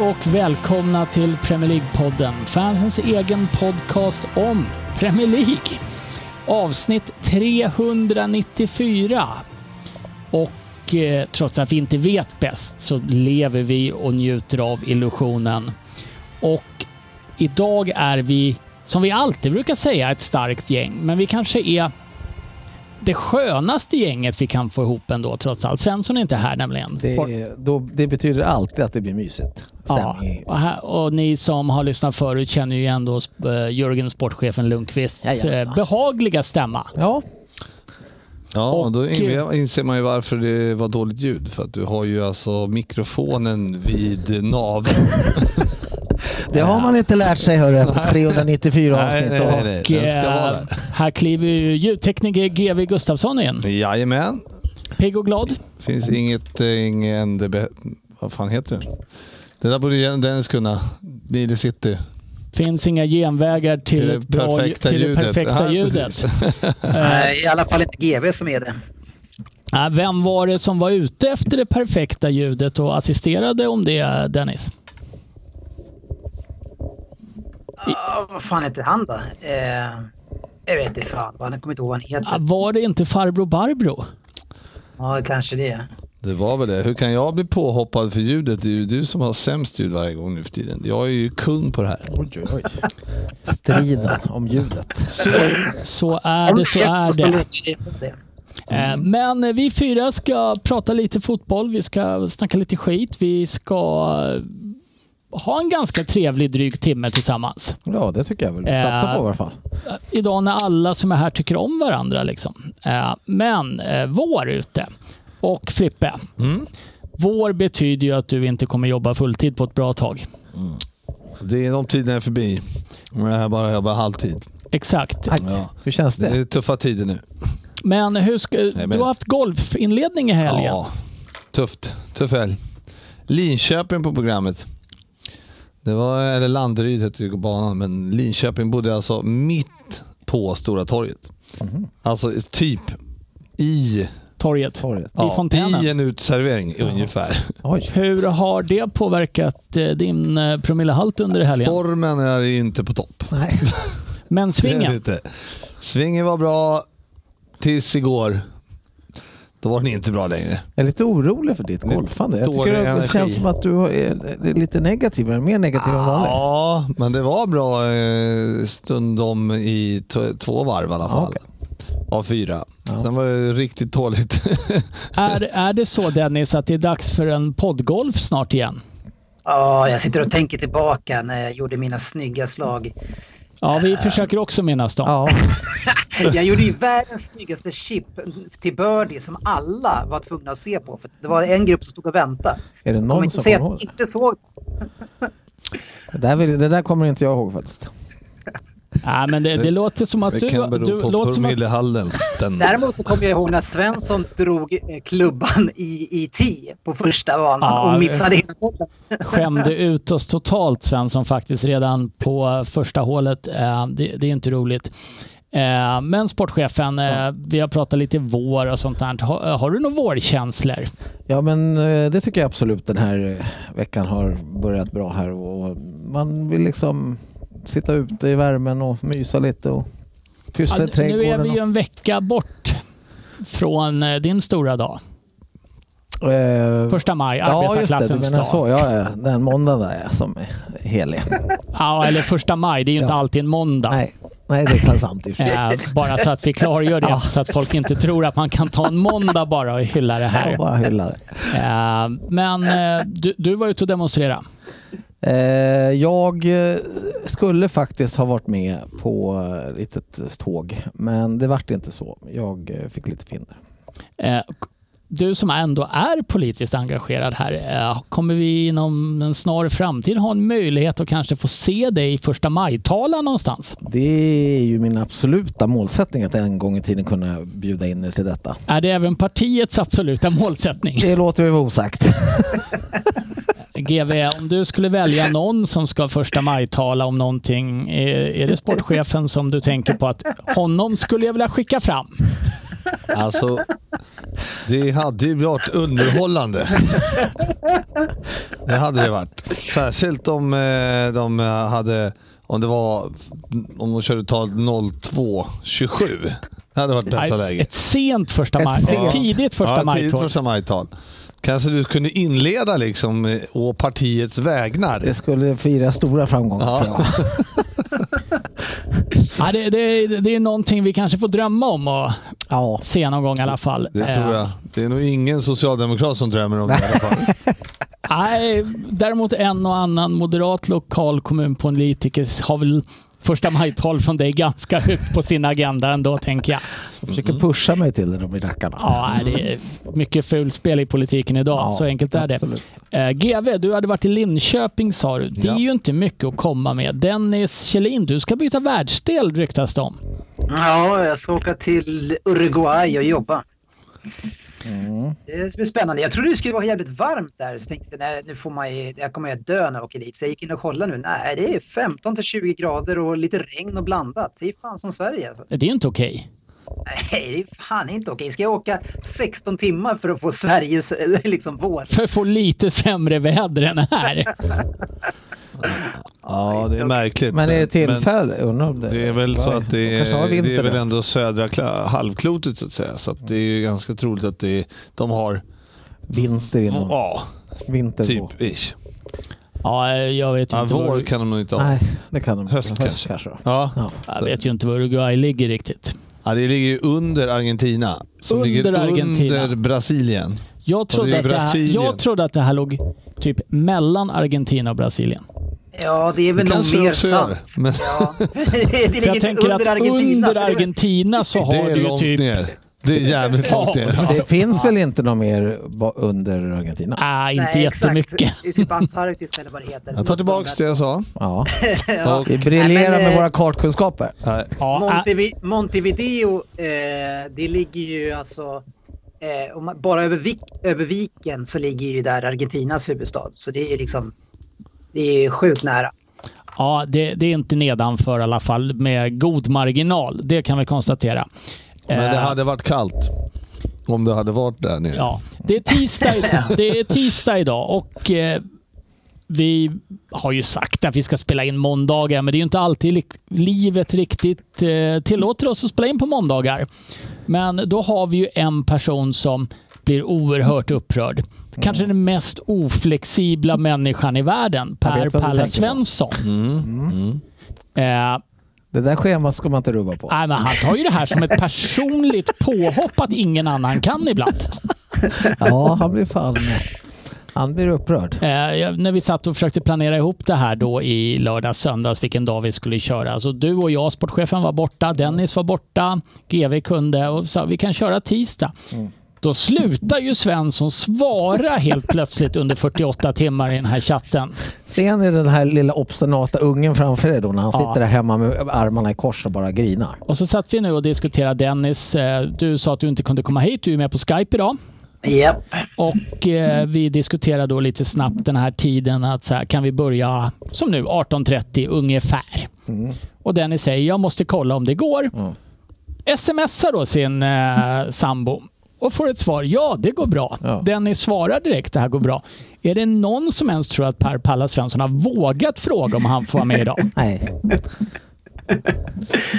Och välkomna till Premier League-podden, fansens egen podcast om Premier League. Avsnitt 394. Och eh, trots att vi inte vet bäst så lever vi och njuter av illusionen. Och idag är vi, som vi alltid brukar säga, ett starkt gäng. Men vi kanske är det skönaste gänget vi kan få ihop ändå trots allt. Svensson är inte här nämligen. Det, då, det betyder alltid att det blir mysigt. Ja, och, här, och ni som har lyssnat förut känner ju igen då eh, Jörgen, sportchefen Lundqvists Jajamensan. eh, behagliga stämma. Ja, Ja, och då Och- in- inser man ju varför det var dåligt ljud. För att du har ju alltså mikrofonen vid naveln. det har man inte lärt sig hörru efter 394 Nej, avsnitt. nej, nej, nej. Och Den ska vara eh, där. här kliver ju ljudtekniker GV Gustafsson in. Jajamän. Pigg och glad. Finns inget, eh, ingen, vad fan heter den? Det där borde Dennis kunna. Nile City. Finns inga genvägar till, Till det bra, perfekta till det ljudet. perfekta ljudet. Nej, i alla fall inte GV som är det. vem var det som var ute efter det perfekta ljudet och assisterade om det, Dennis? Ah, vad fan heter han då? Eh, jag vet inte fan. vad- Jag kommer inte ihåg vad han Ah, heter. Var det inte farbror Barbro? Ja, kanske det. Det var väl det. Hur kan jag bli påhoppad för ljudet? Det är ju du som har sämst ljud varje gång nu för tiden. Jag är ju kung på det här. Oj, oj, oj. Striden om ljudet. Så, så är det, så är det. Eh, Men vi fyra ska prata lite fotboll, vi ska snacka lite skit, vi ska eh, ha en ganska trevlig dryg timme tillsammans. Ja, det tycker jag väl. Satsa på i alla fall. Eh, Idag när alla som är här tycker om varandra. Liksom. Men vår ute. Och Frippe, Mm. vår betyder ju att du inte kommer jobba fulltid på ett bra tag. Det är de tiderna är förbi. Jag är bara jobbar halvtid. Exakt. Aj, Ja. Hur känns Det det? är tuffa tider nu. Men hur ska, men- du har haft golfinledning i helgen. Ja, tufft. Tuff helg. Linköping på programmet. Det var, eller Landeryd ju banan, men Linköping bodde alltså mitt på Stora torget. Alltså typ i, Torget. Torget. I fontänen. i en utservering ungefär. Oj. Hur har det påverkat eh, din eh, promillehalt under helgen? Formen är ju inte på topp. Nej. Men Det svingen? det inte. Svingen var bra tills igår. Då var den inte bra längre. Jag är lite orolig för ditt golfande. Jag tycker det energi. känns som att du är är lite negativ. Mer negativ än vanligt? Ja, men det var bra eh, stundom i två varv i alla fall. okej. Av fyra. Sen var det riktigt dåligt. Är, är det så Dennis att det är dags för en poddgolf snart igen? Ja, jag sitter och tänker tillbaka när jag gjorde mina snygga slag. Ja, vi försöker också minnas dem. Ja. Jag gjorde ju världens snyggaste chip till birdie som alla var tvungna att se på. För det var en grupp som stod och väntade. Är det någon som kommer ihåg inte såg. Det där, vill, det där kommer inte jag ihåg faktiskt. Nej, men det, det låter som att Det du... kan bero du på låter som att. Däremot så kommer jag ihåg när Svensson drog eh, klubban i, i tee på första banan Ja, och missade hela bollen. skämde ut oss totalt Svensson faktiskt redan på första hålet. Eh, Det, det är inte roligt. Eh, Men sportchefen, eh, vi har pratat lite vår och sånt där. Har, har du några vårkänslor? Ja men det tycker jag absolut den här veckan har börjat bra här och man vill liksom sitta ute i värmen och mysa lite och pyssla i Ja, nu trädgården. är vi ju en vecka bort från eh, din stora dag. eh, Första maj, Ja arbetarklassens menar dag. så. Ja, ja, den måndagen där är som är helig. Ja, eller första maj, det är ju inte Ja. alltid en måndag. Nej, nej det är sant i. Eh, bara så att vi klargör det, Ja. så att folk inte tror att man kan ta en måndag bara och hylla det här. bara hylla det. Eh, men eh, du, du var ute och demonstrera. Eh, jag eh, skulle faktiskt ha varit med på ett litet tåg men det vart inte så. Jag eh, fick lite finder. Du som ändå är politiskt engagerad här, eh, kommer vi inom en snar framtid ha en möjlighet att kanske få se dig i första maj-tala någonstans? Det är ju min absoluta målsättning att en gång i tiden kunna bjuda in er till detta. Är det även partiets absoluta målsättning? Det låter vi vara osagt. GV, om du skulle välja någon som ska första maj-tala om någonting, är, är det sportchefen som du tänker på att honom skulle jag vilja skicka fram? Alltså, det hade ju varit underhållande. Det hade det varit. Särskilt om eh, de hade, om det var, om de körde tal 02.27. Det hade varit bästa Ett, läget. ett sent första Ett maj, sent. ett tidigt första ja, tidigt maj-tåg. första maj-tal. Kanske du kunde inleda liksom eh, å partiets vägnar. Det skulle fira stora framgångar. Ja. Ja, det, det, det är någonting vi kanske får drömma om och Ja. se någon gång i alla fall. Det tror Eh, jag. Det är nog ingen socialdemokrat som drömmer om det i alla fall. Nej, däremot en och annan moderat lokal kommunpolitiker har väl första maj-tal från dig ganska högt på sin agenda ändå, tänker jag. Jag försöker pusha mig till det, de i rackarna. Ja, det är mycket fulspel i politiken idag. Ja, så enkelt är det. Eh, GV, du hade varit i Linköping sa du. Det är Ja. ju inte mycket att komma med. Dennis Kjellin, du ska byta världsdel ryktas det om. Ja, jag ska åka till Uruguay och jobba. Mm. Det blir spännande. Jag trodde det skulle vara jävligt varmt där. Så tänkte nej, nu får man ju, jag kommer att dö när jag åker dit. Så jag gick in och kollade nu. Nej, det är 15 till 20 grader och lite regn och blandat. Det är fan som Sverige alltså. Det är ju inte okej. Nej, det är fan inte okej. Ska jag åka 16 timmar för att få Sveriges eh, liksom vår? För att få lite sämre väder än här. Ja, det är märkligt. Men är det tillfälle? Undrar om det, Det är väl så att det är, det är väl ändå södra halvklotet så att säga. Så att det är ju ganska troligt att det är, de har, Vinter inom. ja, Vinter typ ish. Ja, jag vet ju Ja, inte var, vår kan de nog inte ha. Nej, det kan de Höst inte. kanske. kanske. Ja. Ja. jag vet ju inte var Uruguay ligger riktigt. ja, det ligger ju under Argentina. Som Under ligger Argentina. under Brasilien. Jag trodde, att det här, Brasilien. jag trodde att det här låg typ mellan Argentina och Brasilien. Ja, det är väl Det nog det mer sant. men- Ja. det jag tänker under att Argentina. under Argentina så Det har är du ju långt typ... ner. Det är jävligt långt ner. Det finns väl inte något mer under Argentina? Nej, inte Nej, jättemycket. Exakt. Det är typ Antarktis eller vad det heter. Jag tar tillbaka det jag sa. Ja. Ja. Vi briljerar Nej, men, med eh, våra kartkunskaper. Ja, äh, Montevi Montevideo, eh, det ligger ju alltså... Eh, om man, bara över, vik över viken så ligger ju där Argentinas huvudstad. Så det är ju liksom... Det är sjukt nära. ja det, det är inte nedanför i alla fall med god marginal. Det kan vi konstatera. Men det Eh, hade varit kallt. Om det hade varit där nere. Ja, det är tisdag, det är tisdag idag och eh, vi har ju sagt att vi ska spela in måndagar, men det är ju inte alltid li- livet riktigt eh, tillåter oss att spela in på måndagar. Men då har vi ju en person som blir oerhört upprörd. Kanske den mest oflexibla människan i världen, Per på. Svensson. Mm. Mm. Eh, Det där schemat ska man inte rubba på. nej, men han tar ju det här som ett personligt påhopp att ingen annan kan ibland. Ja, han blir fan... Han blir upprörd. Eh, när vi satt och försökte planera ihop det här då i lördags, söndags, vilken dag vi skulle köra. Alltså du och jag, sportchefen var borta, Dennis var borta, GV kunde och sa vi kan köra tisdag. Då slutar ju Svensson svara helt plötsligt under 48 timmar i den här chatten. Ser ni den här lilla obstinata ungen framför er då när han Ja. sitter där hemma med armarna i kors och bara grinar? Och så satt vi nu och diskuterade Dennis. eh, Du sa att du inte kunde komma hit, du är med på Skype idag. Japp. Och eh, vi diskuterade då lite snabbt den här tiden att så här, kan vi börja som nu 18.30 ungefär. Och Dennis säger jag måste kolla om det går. Smsar då sin eh, sambo och får ett svar ja det går bra. Ja. Dennis svarar direkt det här går bra. Är det någon som ens tror att Per Palla Svensson har vågat fråga om han får vara med idag? Nej,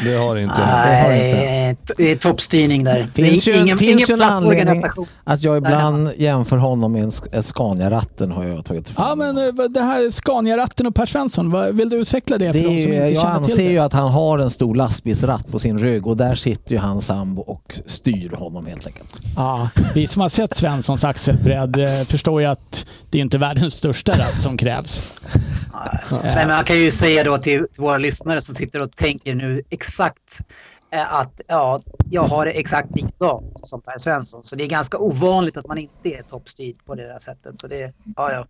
Det har det inte. Nej, det är toppstyrning där. finns det ju är ingen, finns ingen ju en platt anledning organisation. att jag ibland jämför honom med en Scania-ratten har jag tagit fram. Ja men eh, det här Scania-ratten och Per Svensson, vill du utveckla det för Det de är som ju, inte jag känner till anser det? ju att han har en stor lastbilsratt på sin rygg och där sitter ju hans sambo och styr honom helt enkelt. Ja, vi som har sett Svenssons axelbredd eh, förstår ju att det är inte världens största ratt som krävs. Nej, men man kan ju säga då till, till våra lyssnare som sitter och tänker nu exakt eh, att ja, jag har det exakt likadant som Per Svensson. Så det är ganska ovanligt att man inte är toppstyrd på det där sättet. Så det, ja, ja.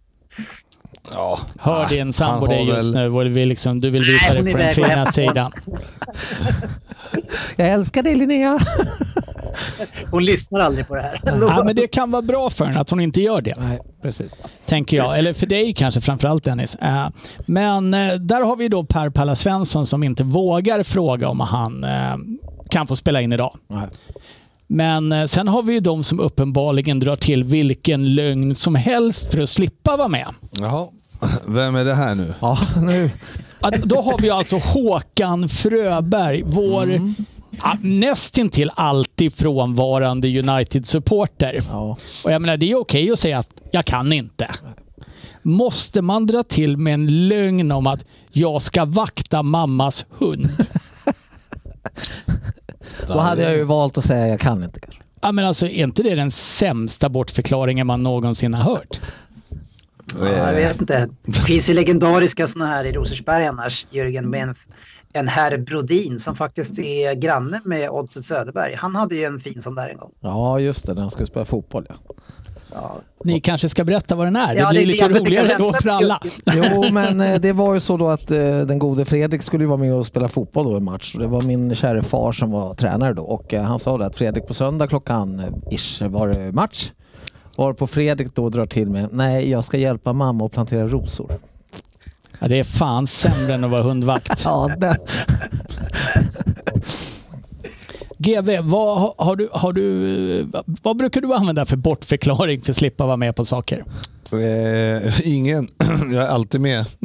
Ja. Hör din sambo dig just väl- nu vill liksom, du vill visa Nej, dig på den fina sidan. Jag älskar dig Linnea! Hon lyssnar aldrig på det här. Ja, men det kan vara bra för henne att hon inte gör det. Nej, precis. tänker jag. Eller för dig kanske framförallt Dennis. Eh, Men eh, där har vi då Per Palla Svensson som inte vågar fråga om han eh, kan få spela in idag. Nej. Men sen har vi ju de som uppenbarligen drar till vilken lögn som helst för att slippa vara med. Jaha. Vem är det här nu? Ja, nu. Då har vi alltså Håkan Fröberg, vår Mm. Ja, nästintill alltid frånvarande United-supporter. Ja. Och jag menar, det är okej att säga att jag kan inte. Måste man dra till med en lögn om att jag ska vakta mammas hund? Då hade jag ju valt att säga jag kan inte kanske. Ja, men alltså, är inte det den sämsta bortförklaringen man någonsin har hört? Ja, jag vet inte. Det finns ju legendariska sådana här i Rosersberg annars, Jörgen, med en, en herr Brodin som faktiskt är granne med Oddset Söderberg. Han hade ju en fin sån där en gång. Ja, just det. Den skulle spela fotboll ja. Ja, Ni kanske ska berätta vad den är? Ja, det blir det är lite det roligare då för alla. Jo, men eh, det var ju så då att eh, den gode Fredrik skulle ju vara med och spela fotboll då i match. Det var min kära far som var tränare då och eh, han sa det att Fredrik på söndag klockan ish var det match. Var på Fredrik då drar till med nej, jag ska hjälpa mamma att plantera rosor. Ja, det är fan sämre än att vara hundvakt. Ja, den. GV, vad, har du, har du, vad brukar du använda för bortförklaring för att slippa vara med på saker? Eh, ingen. Jag är alltid med.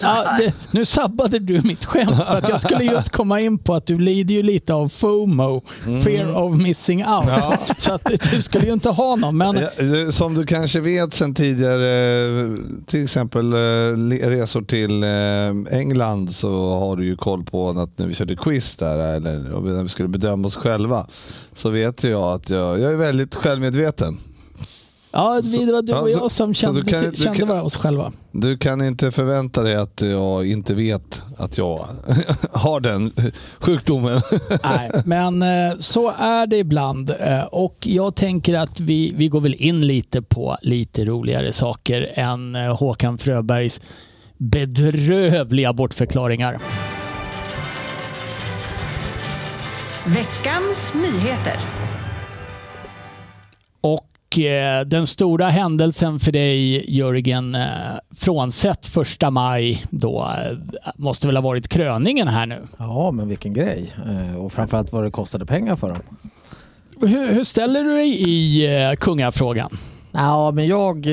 Ja, det, nu sabbade du mitt skämt för att jag skulle just komma in på att du lider ju lite av FOMO, fear of missing out. Mm. Ja. Så att du skulle ju inte ha någon. Men Ja, eh, Som du kanske vet sen tidigare, eh, till exempel resor till England så har du ju koll på att när vi körde quiz där, eller när vi skulle bedöma oss själva, så vet jag att jag, jag är väldigt självmedveten. Ja, det var du och jag som kände, kan- du kände kan- bara oss själva. Du kan inte förvänta dig att jag inte vet att jag har den sjukdomen. Nej, men eh, så är det ibland. Eh, Och jag tänker att vi, vi går väl in lite på lite roligare saker än eh, Håkan Fröbergs bedrövliga bortförklaringar. Veckans nyheter. Och eh, den stora händelsen för dig Jörgen, eh, frånsett första maj då, eh, måste väl ha varit kröningen här nu. Ja, men vilken grej. Och framförallt vad det kostade pengar för dem. Hur, hur ställer du dig i kungafrågan? Ja, men jag,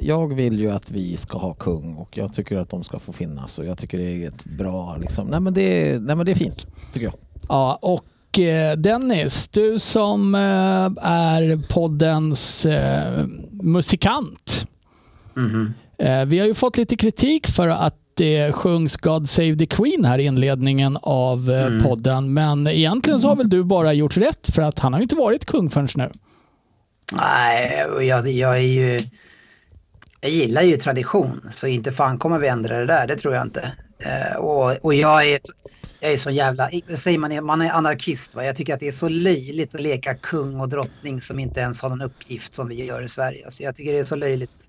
jag vill ju att vi ska ha kung och jag tycker att de ska få finnas och jag tycker det är ett bra liksom. Nej men det, nej, men det är fint tycker jag. Ja, och eh, Dennis, du som eh, är poddens eh, musikant. Mhm. Eh, vi har ju fått lite kritik för att det sjungs God Save the Queen här i inledningen av Mm. podden. Men egentligen så har väl du bara gjort rätt för att han har ju inte varit kung förrän nu. Nej, och jag, jag är ju... Jag gillar ju tradition, så inte fan kommer vi ändra det där, det tror jag inte. Och, och jag är, jag är så jävla, vad säger man, man är anarkist va? Jag tycker att det är så löjligt att leka kung och drottning som inte ens har någon uppgift som vi gör i Sverige. Så jag tycker det är så löjligt.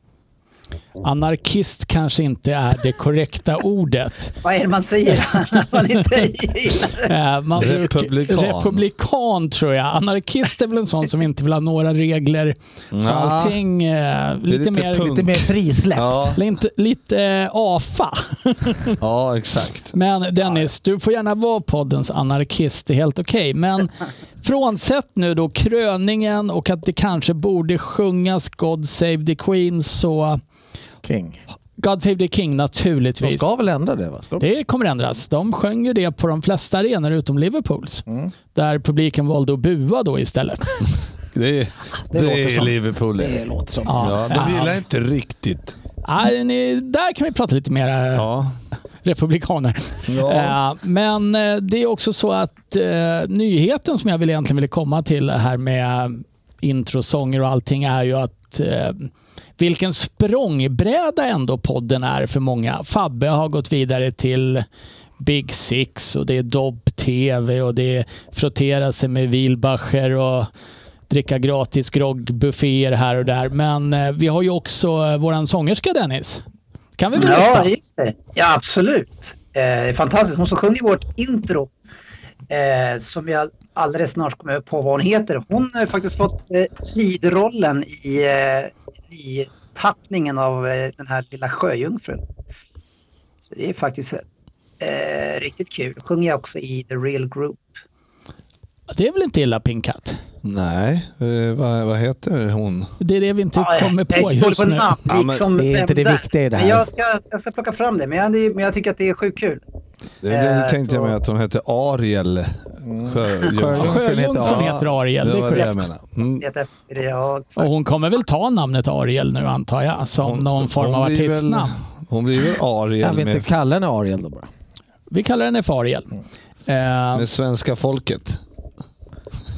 Anarkist kanske inte är det korrekta ordet. Vad är det man säger när man inte gillar det? Eh, man Republikan. Republikan tror jag. Anarkist är väl en sån som inte vill ha några regler. Ja. Allting eh, lite, lite mer... punk. Lite mer frisläpp. Ja, Lite, lite eh, AFA. ja exakt. Men Dennis, du får gärna vara poddens anarkist, det är helt okej. Men frånsett nu då kröningen och att det kanske borde sjungas God Save the Queen så King. God Save the King De naturligtvis. ska väl ändra det va? Ska de? Det kommer ändras. De sjöng ju det på de flesta arenor utom Liverpools. Mm. Där publiken valde att bua då istället. Det är, Det det låter är som- Liverpool Det det. låter som. Ja, de Ja. gillar inte riktigt. Nej, ni, där kan vi prata lite mer eh, Ja. republikaner. Ja. Eh, men eh, det är också så att eh, nyheten som jag vill egentligen ville komma till här med introsånger och allting är ju att eh, vilken språngbräda ändå podden är för många. Fabbe har gått vidare till Big Six och det är Dobb-TV och det är frottera sig med Wilbacher och dricka gratis groggbufféer här och där. Men eh, vi har ju också eh, våran sångerska Dennis. Kan vi väl Ja, just det. Ja, absolut. Eh, fantastiskt. Hon som sjunger vårt intro, eh, som jag alldeles snart kommer på vad hon heter. Hon har faktiskt fått eh, leadrollen i, eh, i tappningen av eh, den här lilla sjöjungfrun. Så det är faktiskt eh, riktigt kul. Sjunger jag också i The Real Group. Det är väl inte illa pinkat? Nej, eh, vad, vad heter hon? Det är det vi inte Ja, kommer på jag är så dålig just på nu. namn. Ja, men liksom det är inte det viktiga i det här. Men jag ska, jag ska plocka fram det. Men jag, men jag tycker att det är sjukt kul. Det, det Eh, tänkte jag så- mig att hon hette Ariel. Sjöjungfru. Sjöjungfru. Sjöjungfrun Ja, heter Ariel, det är var det jag korrekt. menade. Mm. Det det. Och hon kommer väl ta namnet Ariel nu antar jag, som någon form av hon blir väl- artistnamn. Hon blir väl Ariel Kan vi inte med, kalla henne Ariel då bara? Vi kallar henne för Ariel. Eh, med svenska folket.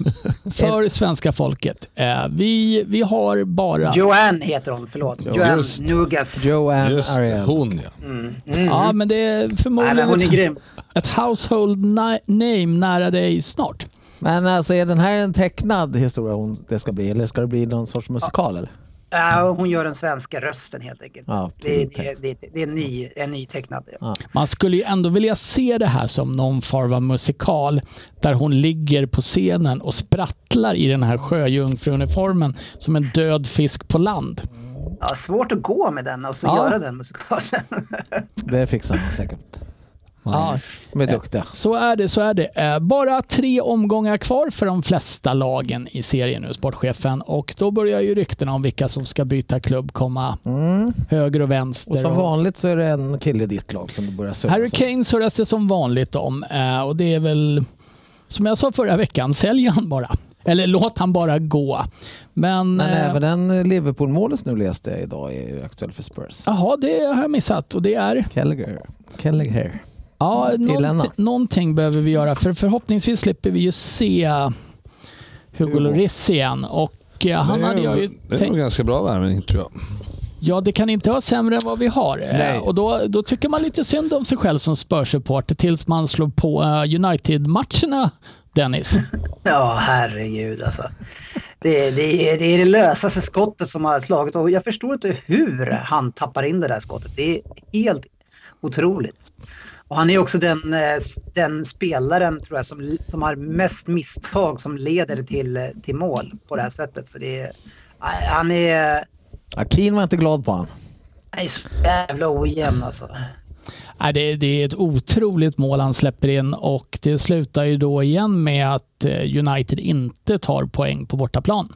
för svenska folket. Eh, vi, vi har bara... Joanne heter hon, förlåt. Joanne Just. Nugas. Joanne Just Ariel. hon ja. Mm. Mm. Ja, men det är Nej, förmodligen hon är ett, grym. ett household na- name nära dig snart. Men alltså är den här en tecknad historia hon, det ska bli eller ska det bli någon sorts musikal eller? Ja, hon gör den svenska rösten helt enkelt. Ja, det, det, det, det är en ny, en ny tecknad. Ja. Man skulle ju ändå vilja se det här som någon form av musikal där hon ligger på scenen och sprattlar i den här sjöjungfruuniformen som en död fisk på land. Ja, svårt att gå med den och så Ja. göra den musikalen. Det fixar man säkert. Ja, De är duktiga. så är det, så är det. Eh, Bara tre omgångar kvar för de flesta lagen i serien nu, sportchefen. Och då börjar ju ryktena om vilka som ska byta klubb komma Mm. höger och Och vänster. som och- vanligt så är det en kille i ditt lag som du börjar surra Harry. Kane surras det som vanligt om eh, och det är väl som jag sa förra veckan, sälj han bara. Eller låt han bara gå. Men, Men eh, även den Liverpool-målet nu läste jag idag är ju aktuell för Spurs. jaha, det har jag missat och det är Kelleher. Kelleher. Ja, Till någonting, någonting behöver vi göra för förhoppningsvis slipper vi ju se Hugo. Lloris igen och eh, han det är, hade jag ju det är nog ganska bra värvning tror jag. Ja, det kan inte vara sämre än vad vi har. Eh, Nej. Och då, då tycker man lite synd om sig själv som Spurs-supporter tills man slår på eh, United-matcherna, Dennis. ja, herregud alltså. Det, det, är, det är det lösaste skottet som har slagit och jag förstår inte hur han tappar in det där skottet. Det är helt otroligt. Och han är också den, eh, den spelaren tror jag som, som har mest misstag som leder till, eh, till mål på det här sättet. Så det är, nej, han är, Ja, Keane var inte glad på han. han är så jävla ojämn alltså. Nej, det, det är ett otroligt mål han släpper in och det slutar ju då igen med att eh, United inte tar poäng på bortaplan.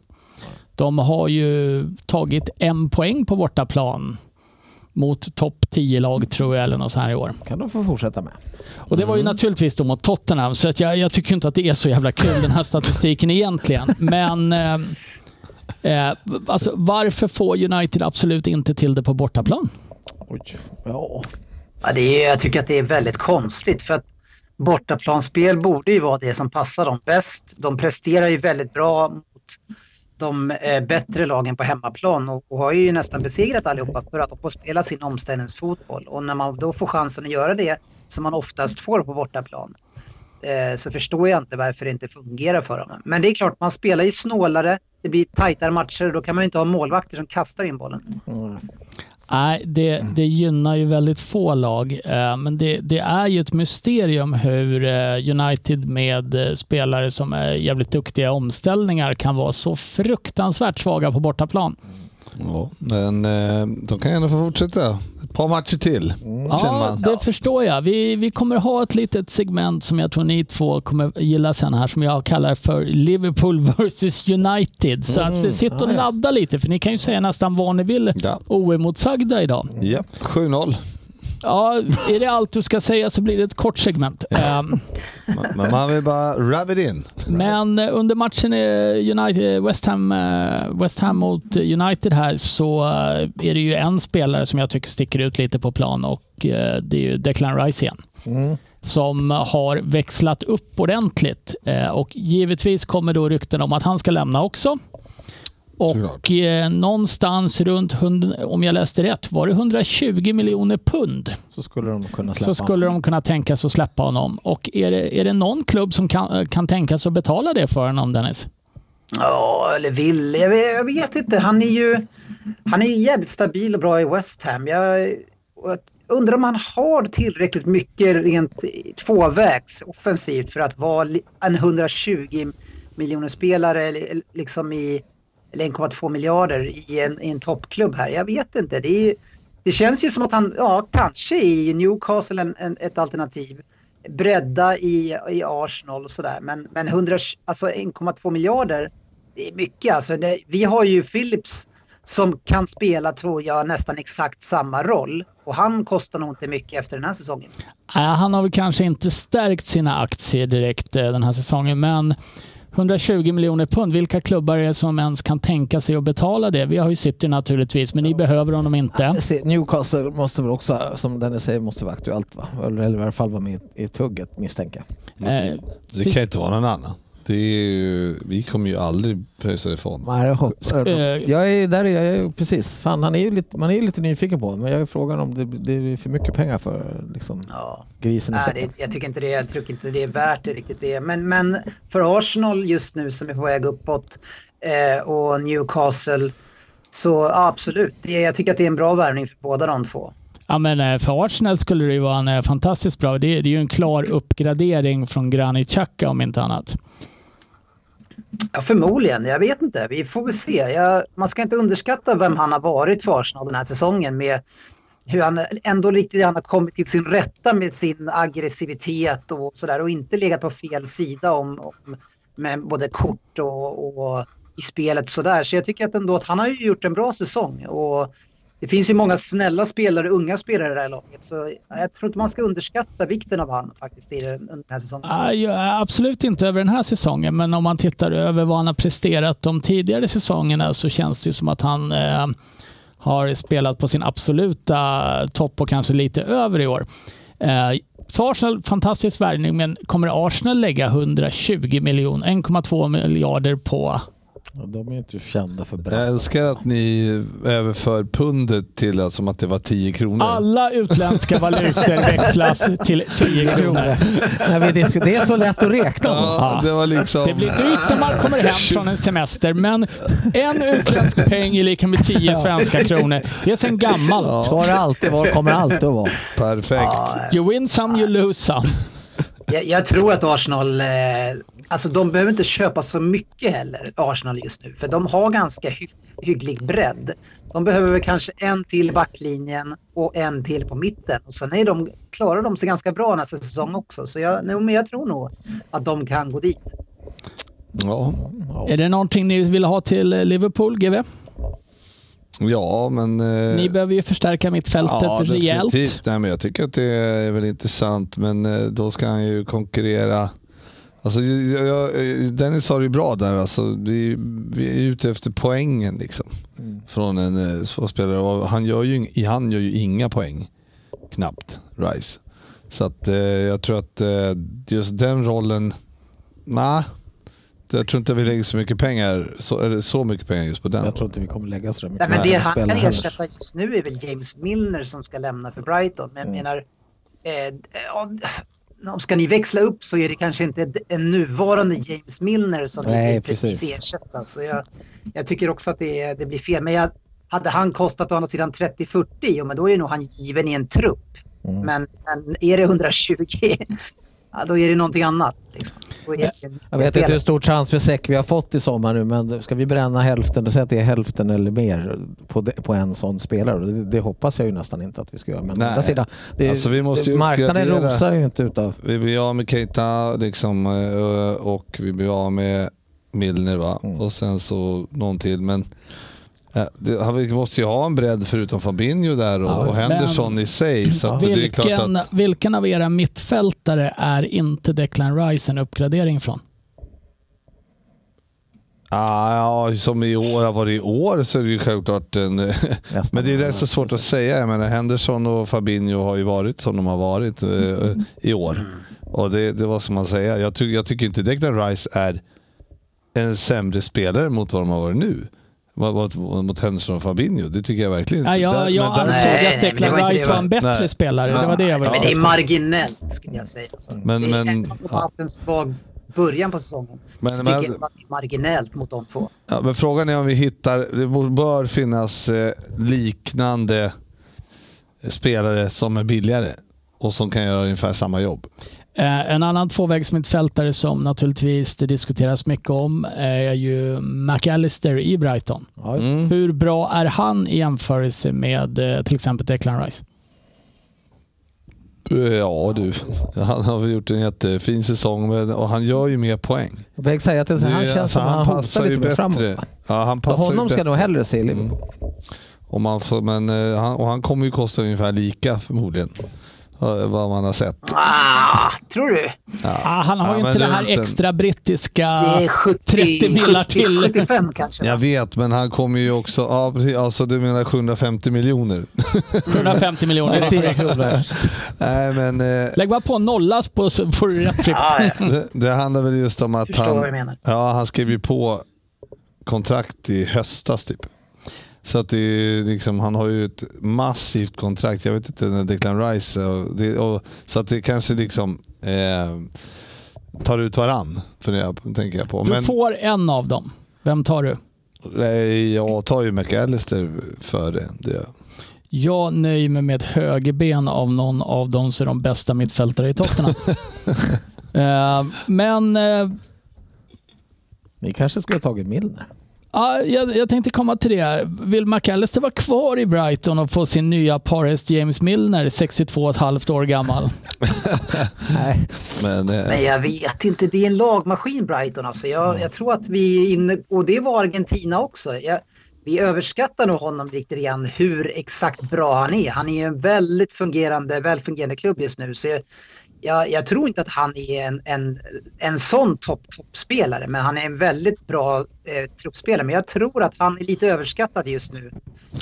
De har ju tagit en poäng på bortaplan mot topp 10-lag tror jag eller något så här i år. kan de få fortsätta med. Och det var ju naturligtvis då mot Tottenham så att jag, jag tycker inte att det är så jävla kul den här statistiken egentligen. Men eh, eh, alltså, varför får United absolut inte till det på bortaplan? Oj. Ja. Ja, det är, jag tycker att det är väldigt konstigt för att bortaplanspel borde ju vara det som passar dem bäst. De presterar ju väldigt bra mot de eh, bättre lagen på hemmaplan och, och har ju nästan besegrat allihopa för att de får spela sin omställningsfotboll. Och när man då får chansen att göra det som man oftast får på bortaplan eh, så förstår jag inte varför det inte fungerar för dem. Men det är klart, man spelar ju snålare, det blir tajtare matcher och då kan man ju inte ha målvakter som kastar in bollen. Mm. Nej, det, det gynnar ju väldigt få lag. eh, Men det, det är ju ett mysterium hur eh, United med eh, spelare som är jävligt duktiga i omställningar kan vara så fruktansvärt svaga på bortaplan. Ja, men de kan gärna få fortsätta. Par matcher till, känner Ja, man. det förstår jag. Vi, vi kommer ha ett litet segment som jag tror ni två kommer gilla sen här som jag kallar för Liverpool vs United. Så att eh, sitt och ladda lite för ni kan ju säga nästan vad ni vill Ja. oemotsagda idag. Ja, 7-0. Ja, är det allt du ska säga så blir det ett kort segment. Ehm, Men man vill bara rub it in. Men eh, under matchen i United, West, Ham, eh, West Ham mot United här så eh, är det ju en spelare som jag tycker sticker ut lite på plan och eh, det är ju Declan Rice igen. Mm. Som har växlat upp ordentligt Eh, och givetvis kommer då rykten om att han ska lämna också. Och eh, någonstans runt, 100, om jag läste rätt, var det 120 miljoner pund. Så skulle de kunna släppa Så skulle de kunna tänka sig att släppa honom. Och är det, är det någon klubb som kan, kan tänka sig att betala det för honom, Dennis? Ja, eller vill. Jag vet, jag vet inte. Han är ju han är ju jävligt stabil och bra i West Ham. Jag, undrar om han har tillräckligt mycket rent tvåvägs offensivt för att vara en 120 miljoner spelare liksom i eller 1,2 miljarder i en, i en toppklubb här. Jag vet inte. Det, är, ju- det känns ju som att han, ja kanske i Newcastle en, en, ett alternativ. Bredda i, i Arsenal och sådär. Men, men 100, alltså 1,2 miljarder det är mycket alltså. Det, vi har ju Philips som kan spela, tror jag, nästan exakt samma roll. Och han kostar nog inte mycket efter den här säsongen. Äh, han har väl kanske inte stärkt sina aktier direkt eh, den här säsongen, men 120 miljoner pund, vilka klubbar är det som ens kan tänka sig att betala det? Vi har ju City naturligtvis, men ni behöver honom inte. Newcastle måste väl också, som Dennis säger, måste vara aktuellt va? Eller i alla fall vara med i tugget misstänker jag. Eh, Det kan inte vara någon annan. Det är ju, vi kommer ju aldrig pröjsa ifrån. Nej, jag, hopp, eh, jag är där, är jag är, precis. Fan, han är ju lite, man är ju lite nyfiken på honom, men jag är frågan om det, det är för mycket pengar för liksom, Ja. grisen i Nej, det, jag tycker inte det, jag tycker inte det är värt det riktigt det. Men, men för Arsenal just nu som är på väg uppåt eh, och Newcastle så ja, absolut. Det, jag tycker att det är en bra värvning för båda de två. Ja, men eh, för Arsenal skulle det ju vara en eh, fantastiskt bra. Det, det är ju en klar uppgradering från Granit Xhaka om inte annat. Ja, förmodligen. Jag vet inte. Vi får väl se. Jag, man ska inte underskatta vem han har varit för Arsenal den här säsongen med hur han ändå riktigt han har kommit till sin rätta med sin aggressivitet och sådär och inte legat på fel sida om, om med både kort och, och i spelet sådär. Så jag tycker att ändå att han har ju gjort en bra säsong och det finns ju många snälla spelare, unga spelare i det här laget så jag tror inte man ska underskatta vikten av han faktiskt i den, under den här säsongen. Ah, ja, absolut inte över den här säsongen, men om man tittar över vad han har presterat de tidigare säsongerna så känns det ju som att han eh, har spelat på sin absoluta topp och kanske lite över i år. Eh, för Arsenal, fantastisk värvning, men kommer Arsenal lägga 120 miljoner, 1,2 miljarder på de är inte kända för Jag bröst. älskar att ni överför pundet till att som att det var 10 kronor. alla utländska valutor växlas till 10 kronor. När vi diskuterar, det är så lätt att räkna. Ja, det var liksom... Det blir dyrt när man kommer hem från en semester, men en utländsk peng är lika med 10 svenska kronor. Det är sedan gammalt. Så har det alltid varit, kommer alltid att vara. Perfekt. You win some, you lose some. Jag, jag tror att Arsenal, eh, alltså de behöver inte köpa så mycket heller, Arsenal just nu. För de har ganska hy hygglig bredd. De behöver väl kanske en till backlinjen och en till på mitten. Och sen är de, klarar de sig ganska bra nästa säsong också. Så jag, nej, men jag tror nog att de kan gå dit. Ja. Är det någonting ni vill ha till Liverpool, GV? ja, men... eh, Ni behöver ju förstärka mittfältet rejält. definitivt. Nej, men jag tycker att det är väl intressant, men eh, då ska han ju konkurrera. Alltså, jag, jag, Dennis sa det ju bra där. Alltså, vi, vi är ute efter poängen liksom. från en eh, spelare. Han, gör ju, ing- han gör ju inga poäng, knappt, Rice. Så att, eh, jag tror att eh, just den rollen, nej. Jag tror inte vi lägger så mycket pengar, så, eller så mycket pengar just på den. Jag tror inte vi kommer lägga så mycket Nej, men det han kan ersätta just nu är väl James Milner som ska lämna för Brighton. Men jag menar, eh, ja, ska ni växla upp så är det kanske inte en nuvarande James Milner som Nej, vill precis precis. Så jag, jag tycker också att det, det blir fel. Men jag, hade han kostat å andra sidan 30-40, ja, men då är nog han given i en trupp. Mm. Men, men är det 120, ja, då är det någonting annat. Liksom. Jag vet inte hur stor transfersäck vi har fått i sommar nu men ska vi bränna hälften, säg att det är hälften eller mer på, de, på en sån spelare. Det, det hoppas jag ju nästan inte att vi ska göra. Men Nej. sidan, det, Alltså, vi måste det, ju marknaden uppgradera. rosar ju inte utav... Vi blir av med Keita liksom, eh, och vi blir av med Milner va? Mm. och sen så någon till. Men det, vi måste ju ha en bredd förutom Fabinho där och, Ja, och Henderson i sig. Så det klart Vilken, att, vilken av era mittfältare är inte Declan Rice en uppgradering från? ah, ja, som i år har varit i år så är det ju självklart en... men det är rätt så svårt att säga. Jag menar, Henderson och Fabinho har ju varit som de har varit eh, i år. Och det, det var som man säger. Jag, ty, jag tycker inte Declan Rice är en sämre spelare mot vad de har varit nu. Mot, mot, mot Henderson och Fabinho. Det tycker jag verkligen Ja, jag Där- jag men ansåg Nej, att men var Declan inte Rice det var en bättre Nej. spelare. Det var det jag var Men det är marginellt skulle jag säga. Men- det är, men- de har haft en svag början på säsongen Men- så men- tycker jag att det är marginellt mot de två. Ja, men frågan är om vi hittar, det bör finnas eh, liknande spelare som är billigare och som kan göra ungefär samma jobb. Eh, En annan tvåvägsmittfältare som naturligtvis det diskuteras mycket om är ju McAllister i Brighton. Mm. Hur bra är han i jämförelse med eh, till exempel Declan Rice? Ja du, han har gjort en jättefin säsong och han gör ju mer poäng. Jag vill säga att det, han känns alltså, som att han passar hotar ju lite mer framåt. bättre. va? Ja, han passar honom ju ska jag nog bättre. hellre se i Liverpool. Mm. Och, man får, men, eh, han, och han kommer ju kosta ungefär lika förmodligen. Eh, Vad man har sett. Ah, tror du? Ah, han har Ja, ju inte det det är här inte extra brittiska Det är 70, 30 millar 70, till. 75 kanske. Jag vet, men han kommer ju också... Ja, precis, alltså du menar 750 miljoner? 750 miljoner. Det är 10 kronor. Nej, men eh, Lägg bara på nollas på så får du rätt. Ja, ja. det, det handlar väl just om att Förstår han... vad jag menar. Ja, han skrev ju på kontrakt i höstas typ. Så att det är liksom, han har ju ett massivt kontrakt. Jag vet inte när Declan Rice och det, och, Så att det kanske liksom eh, tar ut varann. För det tänker jag på. Du Men får en av dem. Vem tar du? nej, jag tar ju McAllister för det. jag. Nöjer mig med ett högerben av någon av dem som är de bästa mittfältare i Tottenham. Eh, men eh, Ni kanske skulle ha tagit Milner. Ja, jag, jag tänkte komma till det. Vill McAllister vara kvar i Brighton och få sin nya parhäst James Milner, 62,5 år gammal? Nej. Men, eh, Men jag vet inte, det är en lagmaskin Brighton alltså. Jag, jag tror att vi är inne, och det var Argentina också. Jag, vi överskattar nog honom riktigt grann hur exakt bra han är. Han är ju en väldigt fungerande, välfungerande klubb just nu. Så jag, jag, jag tror inte att han är en, en, en sån topp, toppspelare, men han är en väldigt bra eh, truppspelare. Men jag tror att han är lite överskattad just nu.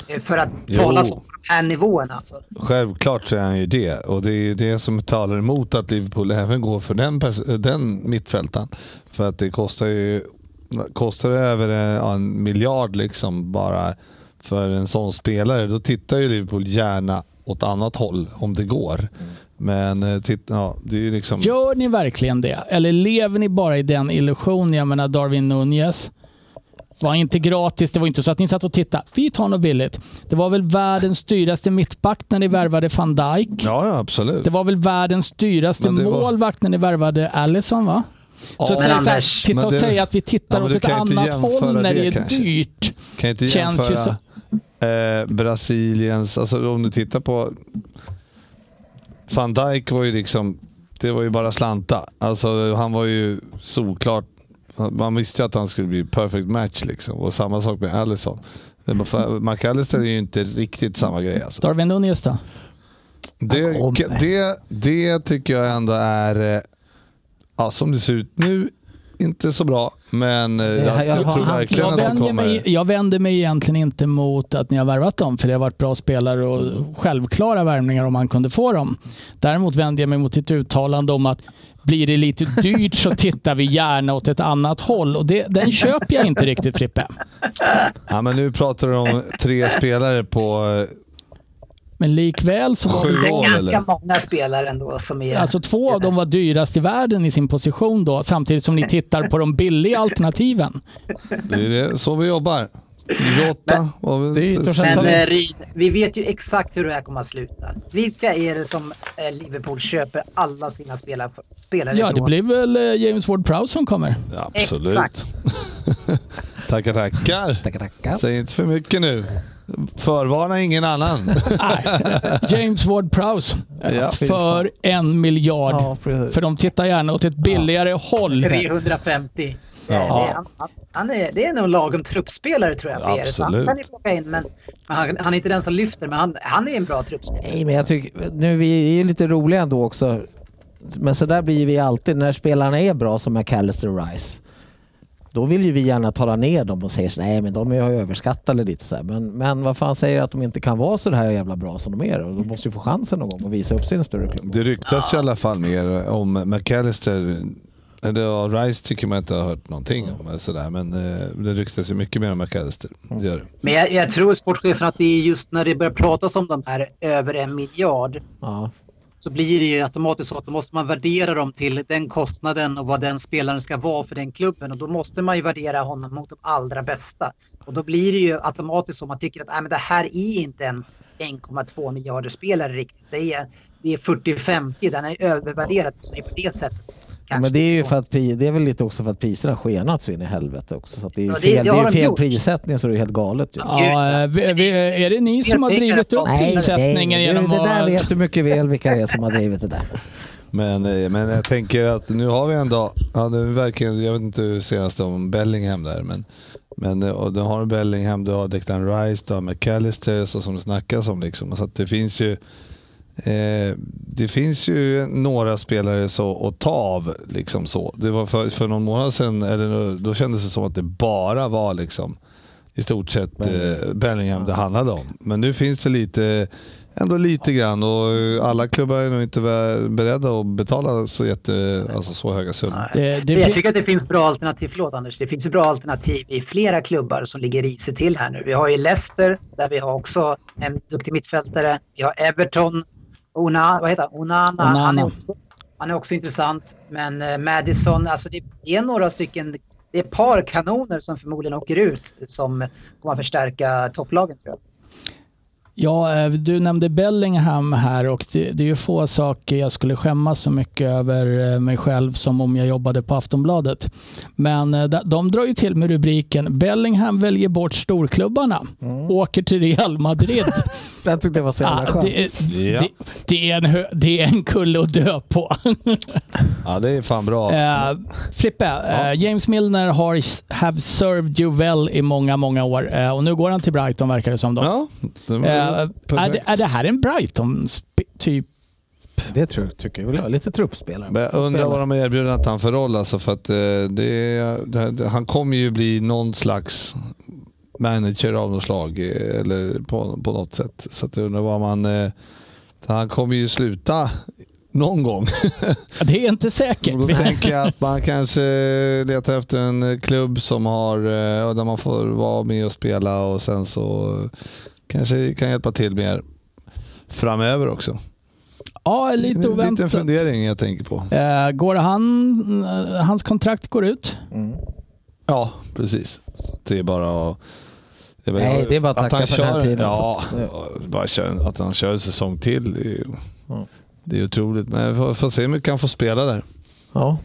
Eh, för att Jo. tala om de här nivåerna alltså. Självklart så är han ju det och det är ju det som talar emot att Liverpool även går för den, den mittfältaren. För att det kostar ju kostar det över eh, ja, en miljard liksom bara för en sån spelare. Då tittar ju Liverpool gärna åt annat håll om det går. Men eh, titta, ja, det är ju liksom... Gör ni verkligen det? Eller lever ni bara i den illusionen? Jag menar Darwin Nunez var inte gratis. Det var inte så att ni satt och tittade. Vi tar något billigt. Det var väl världens dyraste mittback när ni värvade van Dijk. Ja, ja absolut. Det var väl världens dyraste det var- målvakt när ni värvade Allison va? Ja, så men säg så här, titta och det- säga att vi tittar Ja, åt ett annat håll jämföra när det, det är kanske. dyrt. kan inte Känns ju jämföra eh, Brasiliens, alltså om du tittar på Van Dijk var ju liksom, det var ju bara slanta. Alltså han var ju solklart, man visste ju att han skulle bli perfect match liksom. Och samma sak med för- McAllister är ju inte riktigt samma grej alltså. Darwin Nunez då? Det, det, det tycker jag ändå är, eh, ja, som det ser ut nu, inte så bra. Men eh, jag, jag- jag, tror verkligen Jag att det vänder, kommer... mig, jag vänder mig egentligen inte mot att ni har värvat dem, för det har varit bra spelare och självklara värvningar om man kunde få dem. Däremot vänder jag mig mot ett uttalande om att blir det lite dyrt så tittar vi gärna åt ett annat håll. Och det, den köper jag inte riktigt Frippe. Ja, men nu pratar du om tre spelare på eh, Men likväl så var Sju det år, Ganska eller? många spelare ändå som är... Alltså två av dem var dyrast i världen i sin position då, samtidigt som ni tittar på de billiga alternativen. Det är det, så vi jobbar. Jota var väl- Dyrt och sen Men tar vi- eh, Ryd, vi vet ju exakt hur det här kommer att sluta. Vilka är det som eh, Liverpool köper alla sina spelare, spelare Ja, det blir väl eh, James Ward-Prowse som kommer. Absolut. Exakt. tackar, tackar. Tackar, tackar. Säg inte för mycket nu. Förvarna ingen annan. Nej, James Ward-Prowse Ja. för en miljard. Ja. För de tittar gärna åt ett billigare håll. 350. Ja. Det, han, han- är, det är nog lagom truppspelare tror jag för er. Så han kan ni plocka in, men, men han, han är inte den som lyfter, men han, han är en bra truppspelare. Nej, men jag tycker, nu vi är ju lite roliga ändå också. Men så där blir vi alltid när spelarna är bra som McAllister och Rice. Då vill ju vi gärna tala ner dem och säga så, nej men de är ju överskattade lite så här. Men, men vad fan säger att de inte kan vara så här jävla bra som de är och de måste ju få chansen någon gång att visa upp sin större klubb. Det ryktas i alla fall mer om McAllister Eller ja, Rice tycker man inte har hört någonting om. Eller sådär, men eh, det ryktas ju mycket mer om McAllister. Det gör det. Men jag, jag tror sportchefen att det är just när det börjar pratas om de här över en miljard Ja så blir det ju automatiskt så att då måste man värdera dem till den kostnaden och vad den spelaren ska vara för den klubben och då måste man ju värdera honom mot de allra bästa. Och då blir det ju automatiskt så man tycker att Nej, men det här är inte en 1,2 miljarder spelare riktigt. Det är, det är 40-50, den är övervärderad på det sättet. Ja, kanske men det är ju för att det är väl lite också för att priserna har skenat så in i helvete också. Så att det är ju Ja, det- fel, det det är fel gjort. prissättning så det är helt galet ju. Ja, eh, vi, vi, är det ni som har drivit upp Nej, prissättningen det, genom det där att... vet du mycket väl vilka det är som har drivit det där. Men, eh, men jag tänker att nu har vi en dag, ja, det verkligen, jag vet inte hur senast om Bellingham där, men, men eh, och du har Bellingham, du har Declan Rice, du har McAllister så som det snackas om. Liksom. Så att det finns ju eh, det finns ju några spelare så att ta av. Liksom så. Det var för, för någon månad sedan, eller då kändes det som att det bara var liksom, i stort sett eh, Bellingham det handlade om. Men nu finns det lite, ändå lite grann och alla klubbar är nog inte beredda att betala så, jätte, alltså så höga summor. Det, det, Men jag tycker att det finns bra alternativ. Förlåt Anders. Det finns bra alternativ i flera klubbar som ligger risigt till här nu. Vi har ju Leicester där vi har också en duktig mittfältare. Vi har Everton. Ona, vad heter han? Onana. Onana. Han, är också, han är också intressant. Men eh, Madison, alltså det är några stycken. Det är ett par kanoner som förmodligen åker ut som kommer att förstärka topplagen tror jag. Ja, eh, du nämnde Bellingham här och det, det är ju få saker jag skulle skämmas så mycket över eh, mig själv som om jag jobbade på Aftonbladet. Men eh, de- drar ju till med rubriken Bellingham väljer bort storklubbarna, åker till Real Madrid. Det tyckte jag var så jävla ah, det, är- Ja. det, det, är en, det är en kulle att dö på. Ja, det är fan bra. Eh, Frippe, eh, James Milner har have served you well i många, många år eh, och nu går han till Brighton verkar det som. Då. Ja, det var är, det, är det här en Brighton-typ? Det tror, tycker jag väl. Lite truppspelare. Men jag undrar vad de har erbjudit han för roll alltså för att eh, det, det, det, han kommer ju bli någon slags manager av något slag eh, eller på, på något sätt. Så att jag undrar vad man... Eh, han kommer ju sluta någon gång. Det är inte säkert. Då tänker jag att man kanske letar efter en klubb som har, eh, där man får vara med och spela och sen så kanske kan hjälpa till mer framöver också. Ja, En lite liten oväntat. fundering jag tänker på. Eh, går han, eh, hans kontrakt går ut. Mm. Ja, precis. Det är bara att... jag vet- Nej, det är bara att tacka han för den här kör- tiden, Ja, att- bara kör, att han kör en säsong till. Det är, ju, Ja. det är otroligt. Men vi får, får se hur mycket han får spela där. Ja.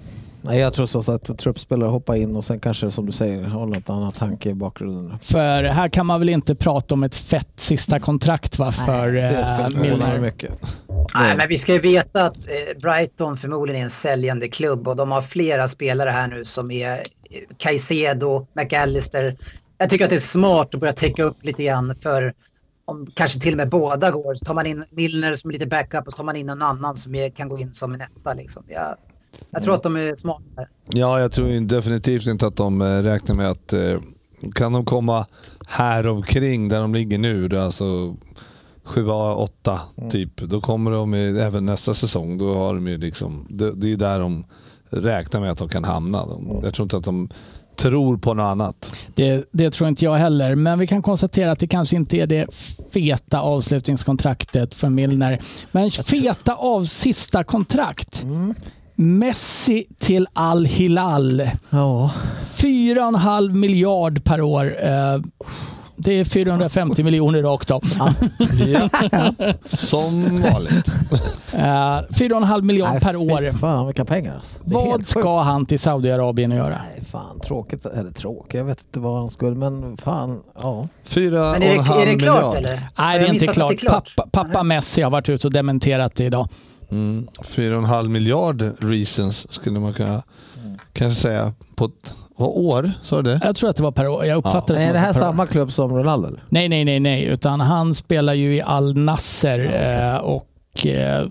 Nej, jag tror så att truppspelare hoppar in och sen kanske som du säger håller ett annat tanke i bakgrunden. För här kan man väl inte prata om ett fett sista kontrakt va, för eh, Milner mycket. Nej, men vi ska ju veta att eh, Brighton förmodligen är en säljande klubb och de har flera spelare här nu som är eh, Caicedo, McAllister. Jag tycker att det är smart att börja täcka upp lite grann för om kanske till och med båda går. Så tar man in Milner som lite backup och så tar man in någon annan som är, kan gå in som en etta. Liksom. Jag, jag tror att de är smarta. Ja, jag tror ju definitivt inte att de eh, räknar med att eh, kan de komma här omkring där de ligger nu, alltså 7 8 typ, då kommer de i- även nästa säsong. Då har de ju liksom, det, det är där de räknar med att de kan hamna. De, jag tror inte att de tror på något annat. Det, det tror inte jag heller. Men vi kan konstatera att det kanske inte är det feta avslutningskontraktet för Milner. Men feta av sista kontrakt. Messi till Al-Hilal. Ja. 4,5 miljard per år. Eh, Det är 450 miljoner rakt av. Ja. Som vanligt. Eh, 4,5 miljard per Nej, år. Fan vilka pengar alltså. Är Vad ska sjukt. han till Saudiarabien att göra? Nej fan tråkigt, eller tråkigt, jag vet inte vad han skulle men fan, ja. Fyra Men och är det, är klart miljard. eller? Nej, det är inte missat att klart. Pappa, pappa Messi har varit ute och dementerat det idag. Mm. Fyra och en halv miljard reasons skulle man kunna kanske säga på ett vad år, sa du det? Jag tror att det var per år. Jag uppfattar det Men som är det här år. samma klubb som Ronaldo? Nej, nej, nej, nej. Utan han spelar ju i Al Nasser eh, och eh,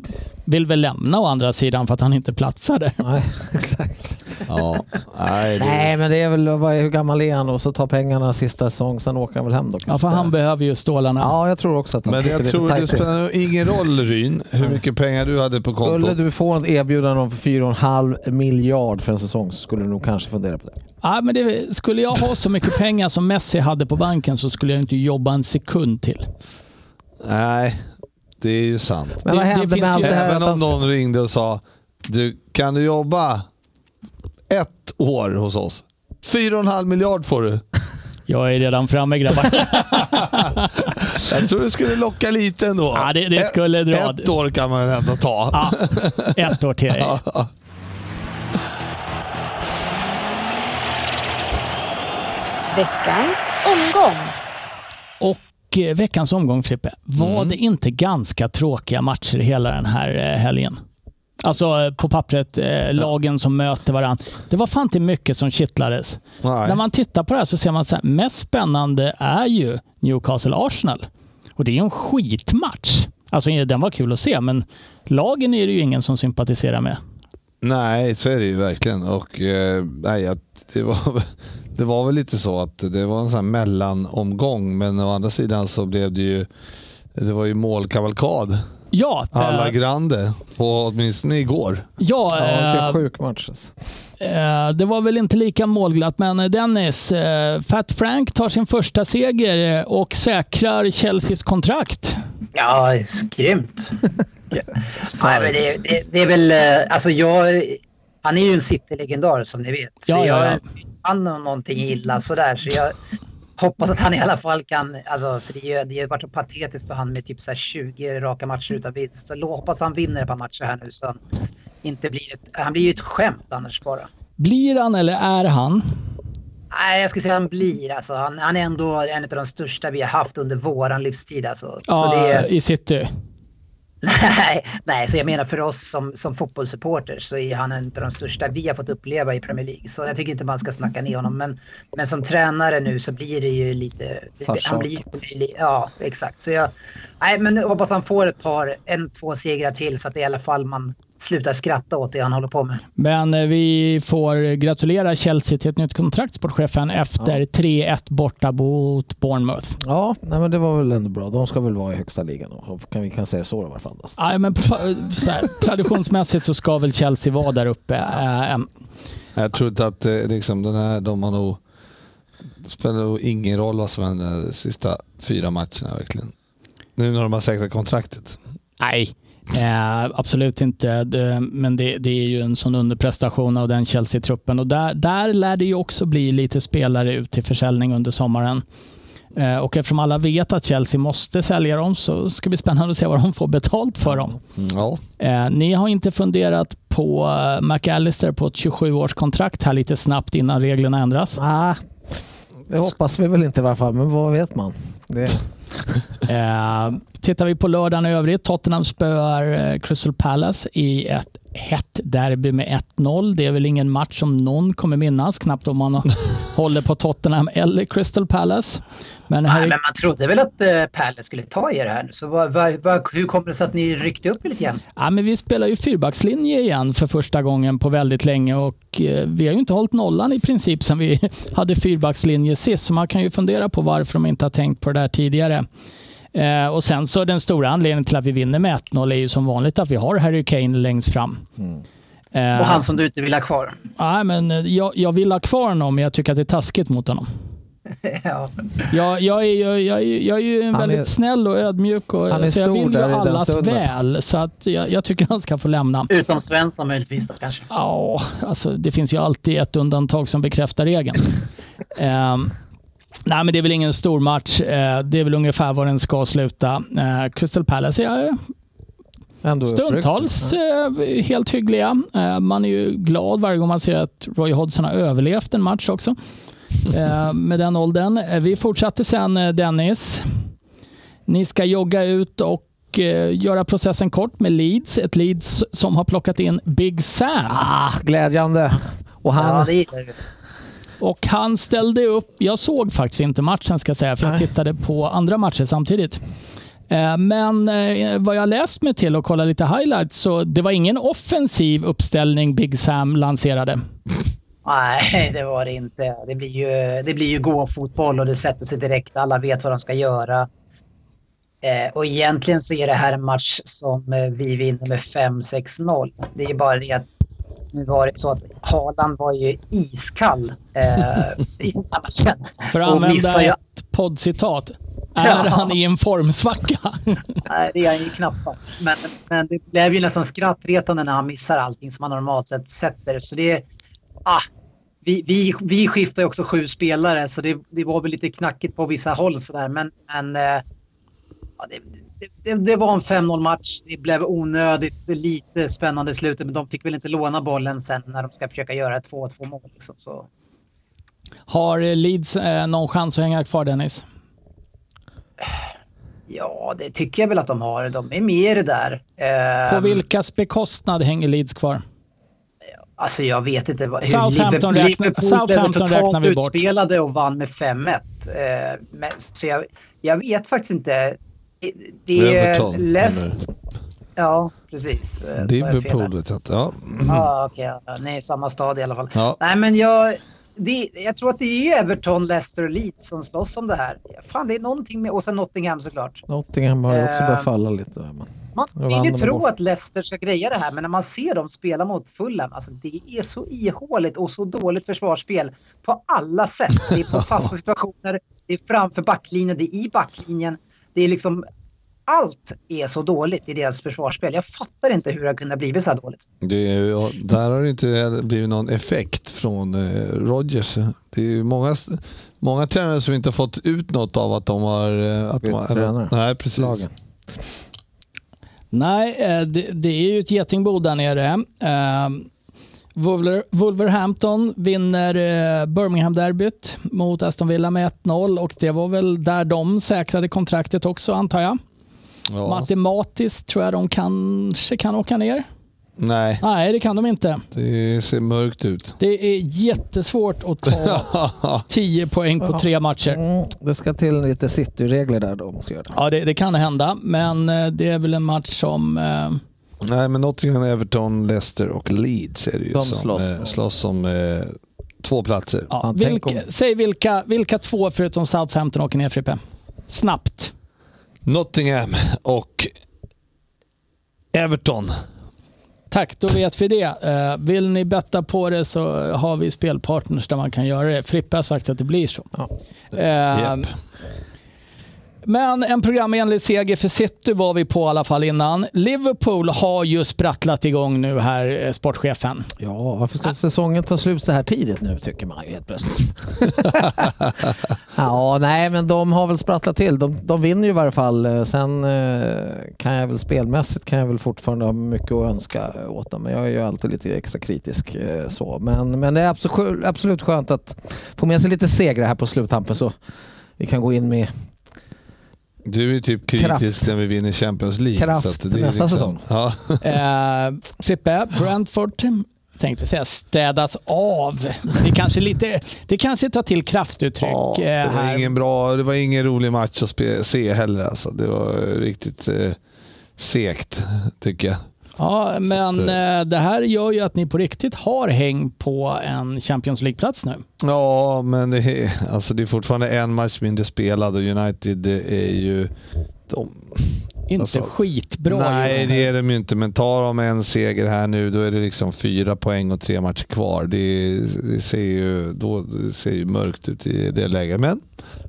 vill väl lämna å andra sidan för att han inte platsar där. Nej, exakt. Ja, nej, det, Nej, men det är väl, vad är- hur gammal är han och så tar pengarna sista säsong, sen åker han väl hem då Ja, för han behöver ju stålarna. Ja, jag tror också att han men jag tror det spelar ingen roll Ryn, hur mycket pengar du hade på kontot. Skulle du få ett erbjudande om 4,5 miljard för en säsong så skulle du nog kanske fundera på det. Ja, men det, skulle jag ha så mycket pengar som Messi hade på banken så skulle jag inte jobba en sekund till. Nej, det är ju sant. Men vad Det- det hände finns med allt ju- det här? Även om någon ringde och sa, du, kan du jobba ett år hos oss? 4,5 miljard får du. Jag är redan framme grabbar. Jag tror det skulle locka lite ändå. Ja, det- det skulle dra. Ett år kan man ändå ta. Ja, ett år till. Veckans omgång. Och eh, veckans omgång Frippe, var Mm. det inte ganska tråkiga matcher hela den här eh, helgen? Alltså eh, på pappret, eh, lagen som möter varandra. Det var fan inte mycket som kittlades. Nej. När man tittar på det här så ser man att mest spännande är ju Newcastle-Arsenal. Och det är ju en skitmatch. Alltså den var kul att se, men lagen är det ju ingen som sympatiserar med. Nej, så är det ju verkligen. Och, eh, nej, det, var, det var väl lite så att det var en sån här mellanomgång, men å andra sidan så blev det ju det var ju målkavalkad Ja, alla eh, grande, på, åtminstone igår. ja, Ja, vilken eh, sjuk match. Eh, Det var väl inte lika målglatt, men eh, Dennis, Fat Frank tar sin första seger och säkrar Chelseas kontrakt. Ja, det är grymt. Nej, men det, det, det är väl, alltså jag, han är ju en City-legendar som ni vet. Så Ja, ja, jag ja. Han om någonting illa sådär. Så jag hoppas att han i alla fall kan, alltså för det, är ju- det har varit patetiskt för han med typ så här 20 raka matcher utan vinst. Så hoppas han vinner ett par matcher här nu så han inte blir ett, han blir ju ett skämt annars bara. Blir han eller är han? Nej, jag skulle säga han blir alltså. Han, han är ändå en av de största vi har haft under våran livstid alltså. Så Ja, det i city. Nej, nej, så jag menar för oss som, som fotbollssupporters så är han en av de största vi har fått uppleva i Premier League. Så jag tycker inte man ska snacka ner honom. Men, men som tränare nu så blir det ju lite... Han blir, ja, exakt. Så jag, nej, men jag hoppas han får ett par, en, två segrar till så att i alla fall man slutar skratta åt det han håller på med. Men eh, vi får gratulera Chelsea till ett nytt kontrakt, sportchefen, efter 3-1 borta mot Bournemouth. Ja, nej, men det var väl ändå bra. De ska väl vara i högsta ligan. då. Kan vi kan säga så i alla fall. då. Ja, men på, så här, traditionsmässigt så ska väl Chelsea vara där uppe. Eh, Jag tror inte att eh, liksom, den här, de har nog... Det spelar nog ingen roll vad som händer de sista fyra matcherna verkligen. Nu när de har säkrat kontraktet. Nej, eh, absolut inte. Det, men det, det är ju en sån underprestation av den Chelsea-truppen. Och där, där lär det ju också bli lite spelare ut till försäljning under sommaren. Eh, och eftersom alla vet att Chelsea måste sälja dem så ska det bli spännande att se vad de får betalt för dem. Mm, Ja, Eh, ni har inte funderat på eh, McAllister på ett 27-årskontrakt här lite snabbt innan reglerna ändras? Ah, det hoppas vi väl inte i alla fall, men vad vet man? Det, Eh, tittar vi på lördagen i övrigt, Tottenham spöar eh, Crystal Palace i ett hett derby med 1-0. Det är väl ingen match som någon kommer minnas, knappt om man håller på Tottenham eller Crystal Palace. Men Nej, här men man trodde väl att eh, Pelle skulle ta er här. Så vad, vad, vad, hur kommer det sig att ni ryckte upp er lite grann? ja, men vi spelar ju fyrbackslinje igen för första gången på väldigt länge och eh, vi har ju inte hållit nollan i princip sedan vi hade fyrbackslinje sist. Så man kan ju fundera på varför de inte har tänkt på det där tidigare. Eh, och sen så den stora anledningen till att vi vinner med 1-0 är ju som vanligt att vi har Harry Kane längst fram. Eh, Och han som du inte vill ha kvar. Nej, men eh, jag, jag vill ha kvar honom, men jag tycker att det är taskigt mot honom. ja. Jag, jag, är, jag, jag, är- jag är ju en Han väldigt är- snäll och ödmjuk och Han är så jag vill ju allas väl. Så att jag, jag tycker han ska få lämna. Utom Svensson möjligtvis då kanske. Ja, alltså det finns ju alltid ett undantag som bekräftar regeln. Nej, men det är väl ingen stor match. Eh, det är väl ungefär var den ska sluta. Uh, Crystal Palace är ändå Stundtals uppryckt. eh, helt hyggliga. Eh, man är ju glad varje gång man ser att Roy Hodgson har överlevt en match också. Eh, med den åldern. Eh, vi fortsatte sen eh, Dennis. Ni ska jogga ut och eh, göra processen kort med Leeds. Ett Leeds som har plockat in Big Sam. Ah, glädjande. Och han, Ja. Och han ställde upp. Jag såg faktiskt inte matchen ska jag säga, för jag Nej. tittade på andra matcher samtidigt. Eh, Men eh, vad jag läst mig till och kollat lite highlights så det var ingen offensiv uppställning Big Sam lanserade. Nej, det var det inte. Det blir ju, det blir ju gå-fotboll och det sätter sig direkt. Alla vet vad de ska göra. Eh, och egentligen så är det här en match som vi vinner med 5-6-0. Det är bara det att nu var det så att Haaland var ju iskall eh, i matchen. För att använda missar ju- ett poddcitat. Är Ja. han i en formsvacka? Nej, det är han ju knappast. Men, men det blev ju nästan skrattretande när han missar allting som han normalt sett sätter. Så det är... Ah, vi, vi, vi skiftar ju också sju spelare så det, det var väl lite knackigt på vissa håll sådär. Men, men eh, ja, det, det, det var en 5-0 match. Det blev onödigt lite spännande i slutet men de fick väl inte låna bollen sen när de ska försöka göra ett 2-2 mål. Liksom, så. Har eh, Leeds eh, någon chans att hänga kvar Dennis? Ja, det tycker jag väl att de har. De är med i det där. På Ehm, vilkas bekostnad hänger Leeds kvar? Alltså jag vet inte hur Southampton Liverpool, Liverpool Southampton blev totalt utspelade och vann med 5-1. Eh, men, så jag, jag vet faktiskt inte. Det, är du? Ja, precis. Eh, Liverpool vet jag inte. Ja. Ja, okej. ja, nej, samma stad i alla fall. Ja. Nej, men jag... Det, jag tror att det är Everton, Leicester och Leeds som slåss om det här. Fan, det är någonting med... Och sen Nottingham såklart. Nottingham har ju också Eh, börjat falla lite. Men Man vill ju tro att Leicester ska greja det här, men när man ser dem spela mot Fulham, alltså det är så ihåligt och så dåligt försvarsspel på alla sätt. Det är på fasta situationer, det är framför backlinjen, det är i backlinjen. Det är liksom allt är så dåligt i deras försvarsspel. Jag fattar inte hur det har kunnat bli så här dåligt. Det där har det inte blivit någon effekt från eh, Rodgers. Det är många, många tränare som inte har fått ut något av att de har... eh, Att de har tränare. nej, precis. lagen. Nej, eh, det, det är ju ett getingbo där nere. Wolver, Wolverhampton vinner eh, Birmingham-derbyt mot Aston Villa med 1-0 och det var väl där de säkrade kontraktet också antar jag. Ja. Matematiskt tror jag de kanske kan åka ner. Nej, Nej, det kan de inte. det ser mörkt ut. Det är jättesvårt att ta 10 poäng på tre matcher. Mm, det ska till lite cityregler där då. ska göra det. Ja, det, det kan hända, men eh, det är väl en match som... Eh, Nej, men Nottingham, Everton, Leicester och Leeds är det ju De som slåss. eh, slåss om eh, två platser. ja, vilka, om- Säg vilka, vilka två förutom Southampton åker ner Frippe? Snabbt. Nottingham och Everton. Tack, då vet vi det. Eh, vill ni betta på det så har vi spelpartners där man kan göra det. Frippe har sagt att det blir så. Ja. Eh, Japp. Men en programenlig seger för City var vi på i alla fall innan. Liverpool har ju sprattlat igång nu här, eh, sportchefen. Ja, varför ska säsongen ta slut så här tidigt nu tycker man ju helt plötsligt. ja, nej men de har väl sprattlat till. De, de vinner ju i varje fall. Eh, Sen eh, kan jag väl spelmässigt kan jag väl fortfarande ha mycket att önska åt dem. Men jag är ju alltid lite extra kritisk så. Men, men det är absolut, absolut skönt att få med sig lite segrar här på sluttampen så vi kan gå in med Du är typ kritisk Kraft. när vi vinner Champions League. Kraft nästa säsong. Ja. Eh, Frippe, Brentford tänkte säga städas av. Det kanske, lite, det kanske tar till kraftuttryck Ja, eh, det, var här. ingen bra, det var ingen rolig match att se heller. Alltså. Det var riktigt eh, segt tycker jag. Ja, men att, eh, det här gör ju att ni på riktigt har häng på en Champions League-plats nu. Ja, men det är, alltså det är fortfarande en match mindre spelad och United är ju... De, Inte Alltså, skitbra nej, just nu. det är de ju inte. Men tar de en seger här nu då är det liksom fyra poäng och tre matcher kvar. Det, det ser ju, då, ser ju mörkt ut i det läget. Men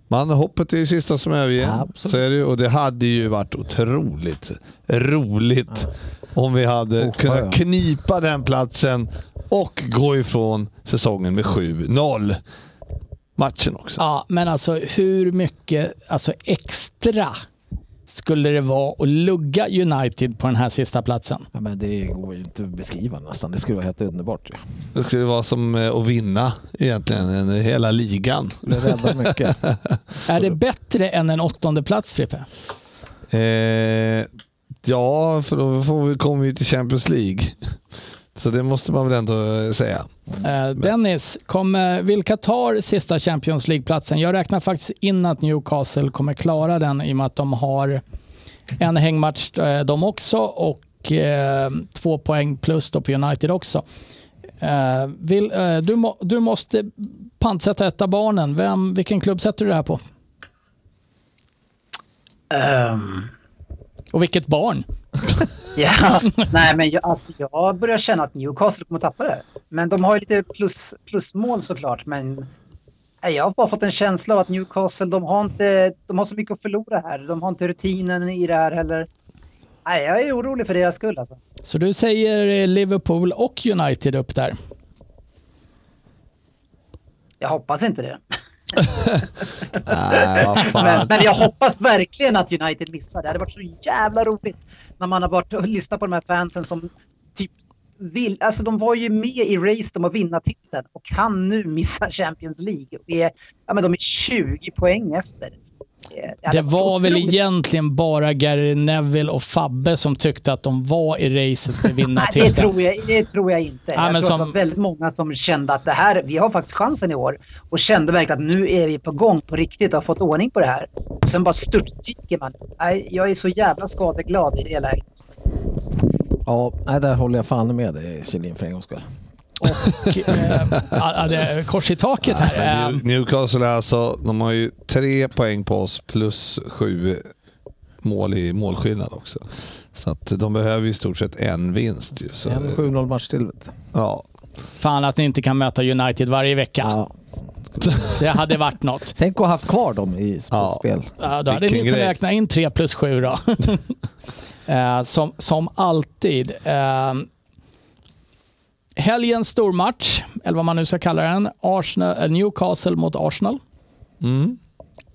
man, hoppet är det sista som överger. Så är det, och det hade ju varit otroligt roligt om vi hade skönt. knipa den platsen och gå ifrån säsongen med 7-0. Matchen också. Ja, men alltså hur mycket alltså, extra skulle det vara att lugga United på den här sista platsen? Ja, men det går ju inte att beskriva nästan. Det skulle vara helt underbart. ju. Det skulle vara som eh, att vinna egentligen en- hela ligan. Det räddar mycket. Är det bättre än en åttonde plats Frippe? Eh, ja, för då får vi, kommer vi till Champions League. Så det måste man väl ändå säga. Eh, Dennis, kommer, vilka tar sista Champions League-platsen? Jag räknar faktiskt in att Newcastle kommer klara den i och med att de har En hängmatch eh, de också och eh, två poäng plus då på United också. Eh, vill, eh, du, må, du måste pantsätta ett av barnen. Vem, vilken klubb sätter du det här på? Ehm, Och vilket barn? Ja, nej men jag, alltså, jag börjar känna att Newcastle kommer att tappa det. Men de har ju lite plus, plusmål såklart. Men jag har bara fått en känsla av att Newcastle, de har, inte, de har så mycket att förlora här. De har inte rutinen i det här heller. Nej, jag är orolig för deras skull alltså. Så du säger eh, Liverpool och United upp där. Jag hoppas inte det. Nej, vad fan. Men, men jag hoppas verkligen att United missar. Det hade varit så jävla roligt när man har varit och lyssnat på de här fansen som typ vill, alltså de var ju med i race om att vinna titeln och kan nu missa Champions League. Och är, ja, men de är 20 poäng efter. Det var väl egentligen bara Gary Neville och Fabbe som tyckte att de var i racet för att vinna Nej, det titeln. tror, jag, det tror jag inte. Ja, men jag tror som- att det var väldigt många som kände att det här, vi har faktiskt chansen i år. Och kände verkligen att nu är vi på gång på riktigt och har fått ordning på det här. Och sen bara störtdyker man. Nej, jag är så jävla skadeglad i det läget. Ja, där håller jag fan med dig Kjellin för en gångs skull. Och, eh, ja, det är kors i taket här. Men Eh, New- Newcastle är alltså, de har ju tre poäng på oss plus sju mål i målskillnad också. Så att de behöver i stort sett en vinst. Ju, så, En 7-0 match till. ja. Fan att ni inte kan möta United varje vecka. Ja. Det hade varit något. Tänk att ha haft kvar dem i Ja. spel. Ja, då hade Vilken ni kunnat räkna in 3 plus 7 då. eh, som, som alltid. Helgens stormatch, eller vad man nu ska kalla den. Arsenal, eh, Newcastle mot Arsenal. Mm.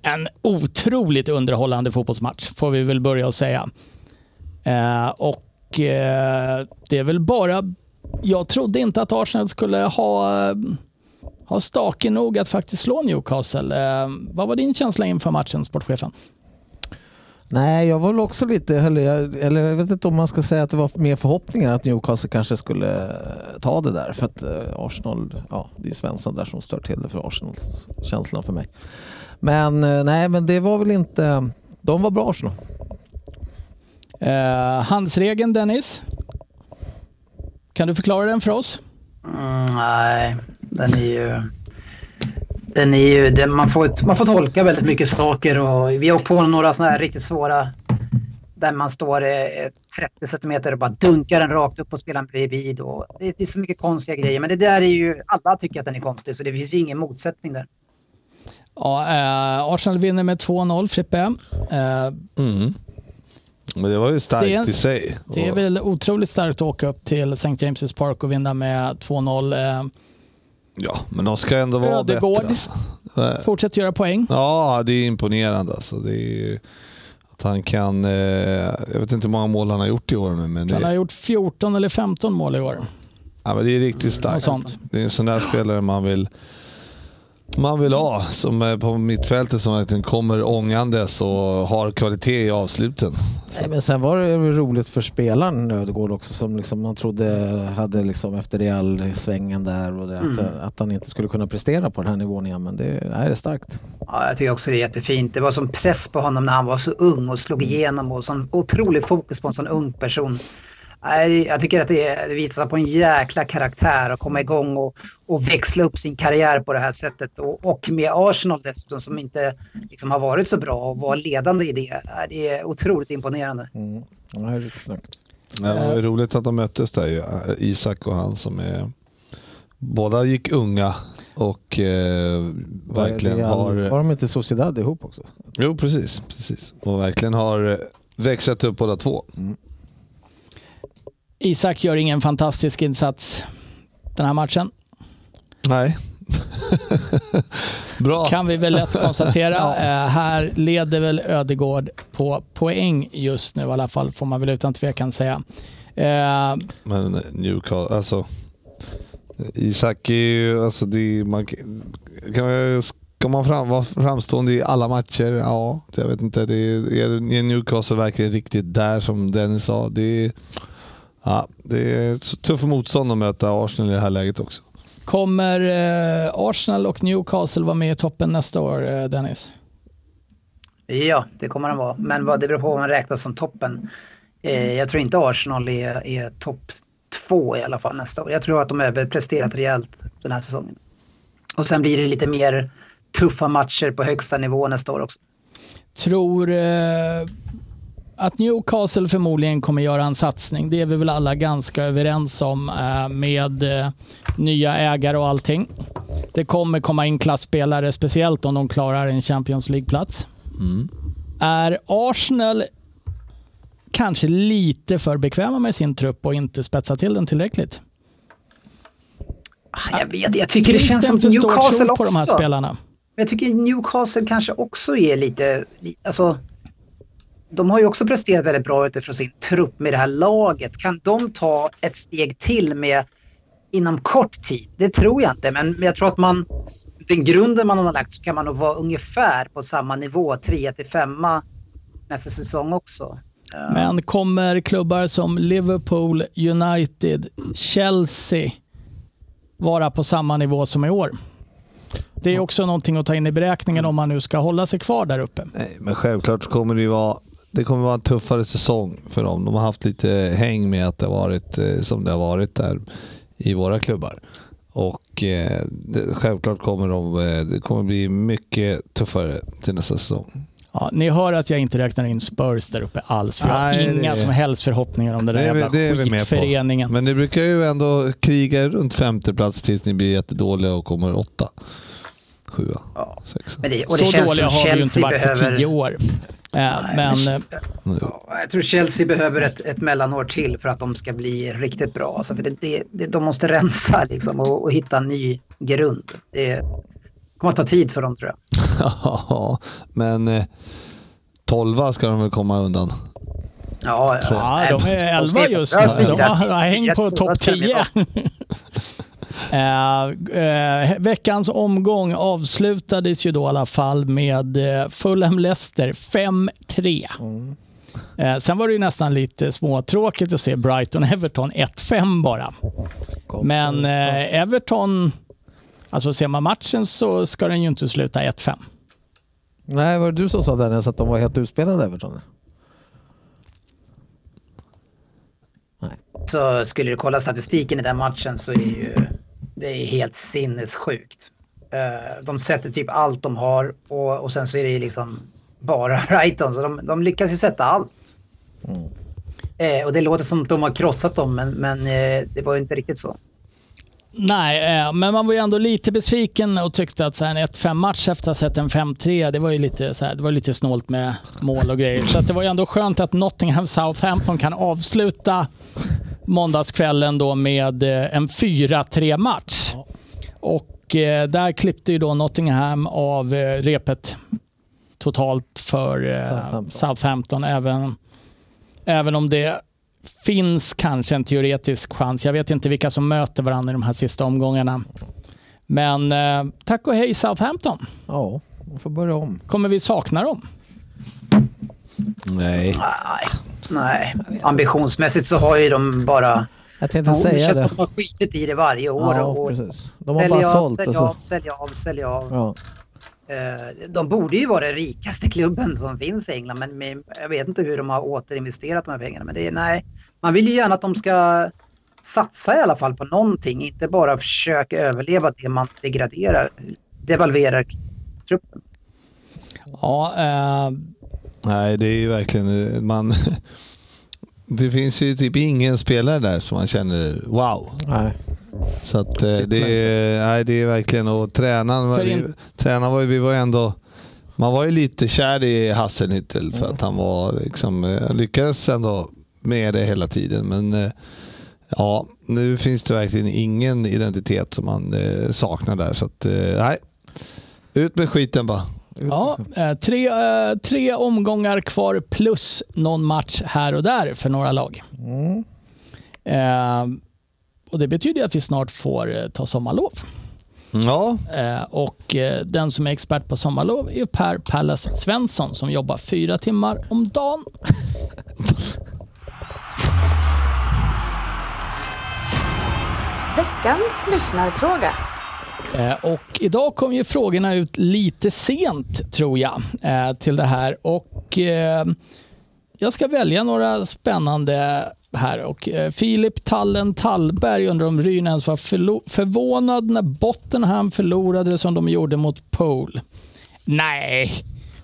En otroligt underhållande fotbollsmatch, får vi väl börja att säga. Eh, och eh, det är väl bara... Jag trodde inte att Arsenal skulle ha, eh, ha stake nog att faktiskt slå Newcastle. Eh, vad var din känsla inför matchen, sportchefen? Nej, jag var väl också lite, eller jag, eller jag vet inte om man ska säga att det var mer förhoppningar att Newcastle kanske skulle eh, ta det där. För att eh, Arsenal, ja det är Svensson där som stör till det för Arsenal-känslan för mig. Men eh, nej, men det var väl inte, de var bra Arsenal. Eh, handsregeln Dennis? Kan du förklara den för oss? Mm, nej, den är ju... Den är ju den, man, får, man får tolka väldigt mycket saker och vi har åkt på några sådana här riktigt svåra där man står eh, 30 centimeter och bara dunkar den rakt upp på spelaren bredvid. Och det, det är så mycket konstiga grejer. Men det där är ju, alla tycker att den är konstig så det finns ju ingen motsättning där. Ja, eh, Arsenal vinner med 2-0, Frippe. Eh, Mm. Men det var ju starkt Det är- i sig. det är Och- väl otroligt starkt att åka upp till St. James' Park och vinna med 2-0. Ja, men de ska ändå vara Ödegård. bättre. Alltså. Fortsätt göra poäng. Ja, det är imponerande alltså. Det är, att han kan, eh, jag vet inte hur många mål han har gjort i år nu, men det, Han har gjort 14 eller 15 mål i år. ja, men det är riktigt starkt. Det är en sån där spelare man vill man vill ha som är på mittfältet som verkligen kommer ångandes och har kvalitet i avsluten. Så, Nej, men sen var det roligt för spelaren Ödegård också som liksom man trodde hade liksom efter Real-svängen där och det, att, att han inte skulle kunna prestera på den här nivån igen. Men det, nej, det är starkt. Ja, jag tycker också det är jättefint. Det var som press på honom när han var så ung och slog igenom och sån otrolig fokus på en sån ung person. Nej, Jag tycker att det visar på en jäkla karaktär att komma igång och, och växla upp sin karriär på det här sättet. Och, och med Arsenal dessutom som inte liksom har varit så bra och var ledande i det. Det är otroligt imponerande. Mm. Ja, det är snyggt. ja, det var roligt att de möttes där, ju. Isak och han som är... Båda gick unga och eh, verkligen har... Var de inte Sociedad ihop också? Jo, precis. precis. Och verkligen har eh, växlat upp båda två. Isak gör ingen fantastisk insats den här matchen. Nej. Bra. Kan vi väl lätt konstatera. eh, här leder väl Ödegård på poäng just nu i alla fall, får man väl utan tvekan säga. Eh, Men Newcastle, alltså. Isak är ju, alltså det man kan, kan- ska man fram, vara framstående i alla matcher? Ja, jag vet inte. Det är, är Newcastle verkligen riktigt där som Dennis sa? Det är, ja, det är tufft motstånd att möta Arsenal i det här läget också. kommer eh, Arsenal och Newcastle vara med i toppen nästa år, eh, Dennis? Ja, det kommer de vara. Men vad, det beror på vad man räknar som toppen. Eh, jag tror inte Arsenal är, är topp två i alla fall nästa år. Jag tror att de överpresterat rejält den här säsongen. Och sen blir det lite mer tuffa matcher på högsta nivå nästa år också. Tror eh, att Newcastle förmodligen kommer göra en satsning. Det är vi väl alla ganska överens om eh, med eh, nya ägare och allting. Det kommer komma in klassspelare, speciellt om de klarar en Champions League-plats. Är Arsenal kanske lite för bekväma med sin trupp och inte spetsar till den tillräckligt? Ah, Jag vet, jag tycker det Finns känns som en för stor Newcastle tro på de här också. spelarna? Jag tycker Newcastle kanske också är lite, li- alltså de har ju också presterat väldigt bra utifrån sin trupp med det här laget. Kan de ta ett steg till med inom kort tid? Det tror jag inte, men jag tror att man, den grunden man har lagt så kan man nog vara ungefär på samma nivå, 3 till 5 nästa säsong också. Men kommer klubbar som Liverpool, United, Chelsea vara på samma nivå som i år? Det är också någonting att ta in i beräkningen om man nu ska hålla sig kvar där uppe. Nej, men självklart kommer det ju vara det kommer vara en tuffare säsong för dem. De har haft lite häng med att det har varit eh, som det har varit där i våra klubbar. Och eh, det, självklart kommer de, eh, det kommer bli mycket tuffare till nästa säsong. Ja, ni hör att jag inte räknar in Spurs där uppe alls, för jag har Nej, det- inga som helst förhoppningar om den där Det jävla det är vi med skitföreningen. på. Men ni brukar ju ändå kriga runt femte plats tills ni blir jättedåliga och kommer åtta, sjua, Ja. sexa. Men det, och det Så känns dåliga som har vi ju inte varit på behöver... tio år. Eh, men eh, Ja, jag tror Chelsea behöver ett, ett mellanår till för att de ska bli riktigt bra. Alltså för det, det, det, de måste rensa liksom och, och hitta en ny grund. Det kommer att ta tid för dem tror jag. Ja, men eh, tolva ska de väl komma undan. Ja, Ja, de är ska- 11 just nu. Ja. De har, hängt på topp 10. Eh, eh, veckans omgång avslutades ju då i alla fall med eh, Fulham Leicester 5-3. Eh, sen var det ju nästan lite småtråkigt att se Brighton Everton 1-5 bara. Men eh, Everton, alltså ser man matchen så ska den ju inte sluta 1-5. Nej, var det du som sa Dennis att de var helt utspelade Everton? Så skulle du kolla statistiken i den matchen så är ju det är helt sinnessjukt. Eh, De sätter typ allt de har och, och sen så är det liksom bara Brighton så de, de lyckas ju sätta allt. Eh, och det låter som att de har krossat dem men, men eh, det var ju inte riktigt så. Nej, eh, men man var ju ändå lite besviken och tyckte att så här, en 1-5 match efter att ha sett en 5-3, det var ju lite, så här, det var lite snålt med mål och grejer. Så det var ju ändå skönt att Nottingham Southampton kan avsluta måndagskvällen då med eh, en 4-3 match. Och eh, där klippte ju då Nottingham av eh, repet totalt för Southampton. Southampton, även, även om det finns kanske en teoretisk chans. Jag vet inte vilka som möter varandra i de här sista omgångarna. Men eh, tack och hej Southampton. Ja, man får börja om. Kommer vi sakna dem? Nej. Nej, nej. ambitionsmässigt så har ju de bara... Jag tänkte det säga känns som det. att de har skitit i det varje år. Ja, och precis. De har sälja bara av, sålt. så- av, sälja av, sälja av. Ja. Eh, De borde ju vara den rikaste klubben som finns i England men jag vet inte hur de har återinvesterat de här pengarna. Men det är, nej, man vill ju gärna att de ska satsa i alla fall på någonting, inte bara försöka överleva det man degraderar, devalverar truppen. Ja, eh, Nej, det är ju verkligen... eh, Man, det finns ju typ ingen spelare där som man känner wow. Nej. Så att eh, det är, nej, det är verkligen... Och tränaren, var, in- tränaren var ju, vi var ju ändå... Man var ju lite kär i Hasselhüttel för att han var liksom, eh, lyckades ändå med det hela tiden. Men ja, nu finns det verkligen ingen identitet som man saknar där. Så att, nej. Ut med skiten bara. Ja eh, tre, eh, tre omgångar kvar plus någon match här och där för några lag. Mm. Eh, och Det betyder att vi snart får eh, ta sommarlov. Ja, Eh, och Den som är expert på sommarlov är Per Pallas Svensson som jobbar fyra timmar om dagen. Veckans lyssnarfråga. Eh, och idag kom ju frågorna ut lite sent, tror jag, eh, till det här. Och eh, jag ska välja några spännande här. Och Filip Tallen Tallberg undrar om Rynäs var förvånad när Bottenham förlorade som de gjorde mot Pole. Nej,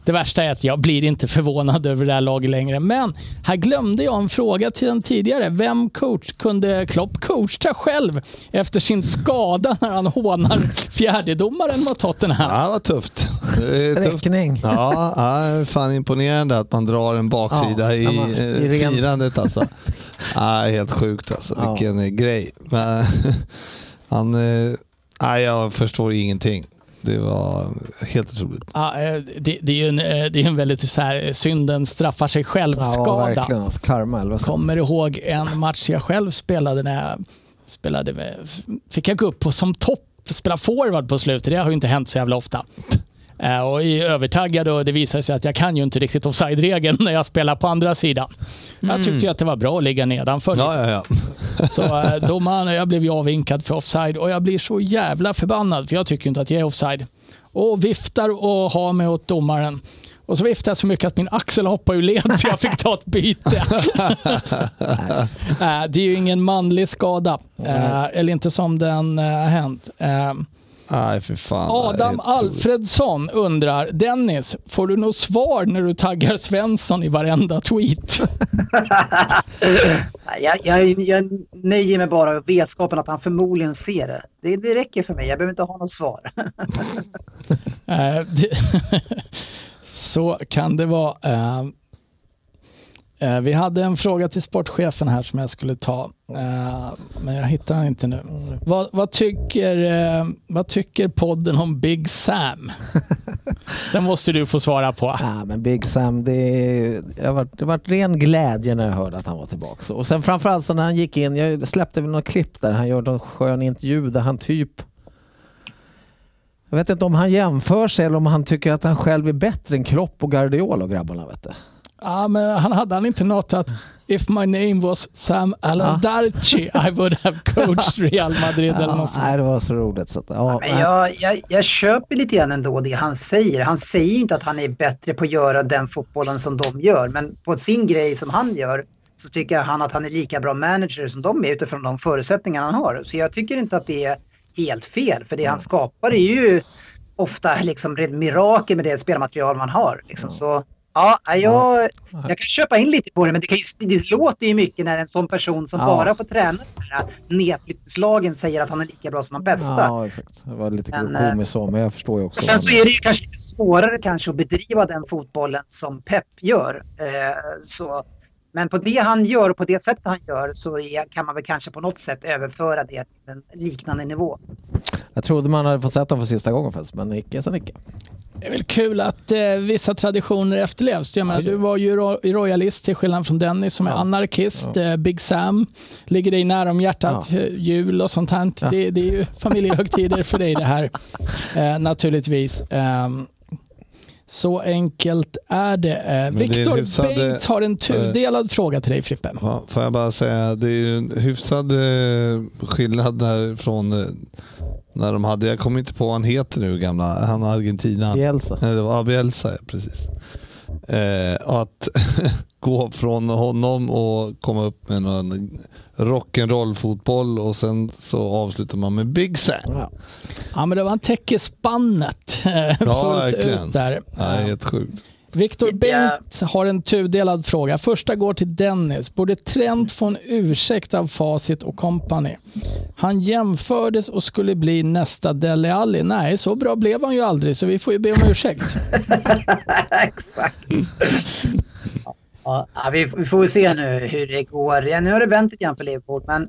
det värsta är att jag blir inte förvånad över det här laget längre. Men här glömde jag en fråga till den tidigare. Vem coach kunde Klopp coacha själv efter sin skada när han hånar fjärdedomaren mot Tottenham? Ja, det var tufft. Det är tufft. Räkning. Ja, ja, fan imponerande att man drar en baksida Ja, i, man- eh, i ren- firandet alltså. Ja, helt sjukt alltså. Ja. Vilken eh, grej. Men, han, eh, nej, jag förstår ingenting. Det var helt otroligt. Ja, eh, det, det är ju en, eh, det är en väldigt så här, synden straffar sig Ja, själv-skada. verkligen. Alltså, karma eller vad kommer ihåg en match jag själv spelade när jag spelade med, fick jag gå upp på som topp, spela forward på slutet. Det har ju inte hänt så jävla ofta. Eh, Och i övertaggad och det visade sig att jag kan ju inte riktigt offside-regeln när jag spelar på andra sidan. Jag tyckte ju att det var bra att ligga nedanför. Ja, ja, ja. Så eh, domaren, jag blev ju avvinkad för offside och jag blir så jävla förbannad för jag tycker inte att jag är offside. Och viftar och har mig åt domaren. Och så viftar jag så mycket att min axel hoppar ur led så jag fick ta ett byte. Eh, det är ju ingen manlig skada. Eller inte som den har hänt. Eh, Nej, för fan. Adam. Alfredsson undrar, Dennis, får du något svar när du taggar Svensson i varenda tweet? Nej, Jag, jag, jag nöjer mig bara med vetskapen att han förmodligen ser det. det. Det räcker för mig, jag behöver inte ha något svar. Eh, Så kan det vara. Eh, Vi hade en fråga till sportchefen här som jag skulle ta, eh, men jag hittar den inte nu. Vad, vad, tycker, eh, vad tycker podden om Big Sam? Den måste du få svara på. Ja, men Big Sam, det, har varit, det ren glädje när jag hörde att han var tillbaka. Och sen framförallt så när han gick in, jag släppte väl något klipp där han gör någon skön intervju där han typ jag vet inte om han jämför sig eller om han tycker att han själv är bättre än Klopp och Guardiola och grabbarna vet du. Ja, men han hade han inte något att If my name was Sam Allardyce I would have coached Real Madrid eller något sånt. nej, det var så roligt. Så att, ja, Men jag, jag, jag köper lite grann ändå det han säger. Han säger ju inte att han är bättre på att göra den fotbollen som de gör. Men på sin grej som han gör så tycker han att han är lika bra manager som de är utifrån de förutsättningar han har. Så jag tycker inte att det är helt fel. För det han skapar är ju ofta liksom ett mirakel med det spelmaterial man har. Liksom. Så ja, jag, jag kan köpa in lite på det men det, kan ju, det låter ju mycket när en sån person som Ja. bara får träna de här nedflyttningslagen säger att han är lika bra som de bästa. Ja, exakt. Det var lite Men, eh, komiskt så, men jag förstår ju också. Och sen så är det ju kanske svårare kanske att bedriva den fotbollen som Pep gör. Eh, så, men på det han gör och på det sättet han gör så är, kan man väl kanske på något sätt överföra det till en liknande nivå. Jag trodde man hade fått sett honom för sista gången först, men icke sen icke. Det är väl kul att eh, vissa traditioner efterlevs. Jag menar, du var ju ro- royalist till skillnad från Dennis som är Ja. anarkist. Eh, Big Sam ligger dig nära om hjärtat. Ja. Eh, Jul och sånt här. Ja. Det, det är ju familjehögtider för dig det här. Eh, naturligtvis. Så enkelt är det. Eh, är Viktor hyfsade- Bengts har en tudelad fråga till dig Frippe. Ja, får jag bara säga, det är ju en hyfsad eh, skillnad där från eh, när de hade, jag kommer inte på vad han heter nu, gamla, han Argentina. Bielsa. Nej, det var ja, Bielsa, precis. Eh, att gå från honom och komma upp med någon rock'n'roll fotboll och sen så avslutar man med Big Sam. Ja. Ja, men det var han täcker spannet Ja, fullt verkligen. ut där. Ja, helt sjukt. Viktor Ja. Bengt har en tudelad fråga. Första går till Dennis. Borde Trent få en ursäkt av Facit och company? Han jämfördes och skulle bli nästa Dele Alli. Nej, så bra blev han ju aldrig, så vi får ju be om ursäkt. Exakt. Ja, vi, får se nu hur det går. Ja, nu har det vänt lite grann för Liverpool, men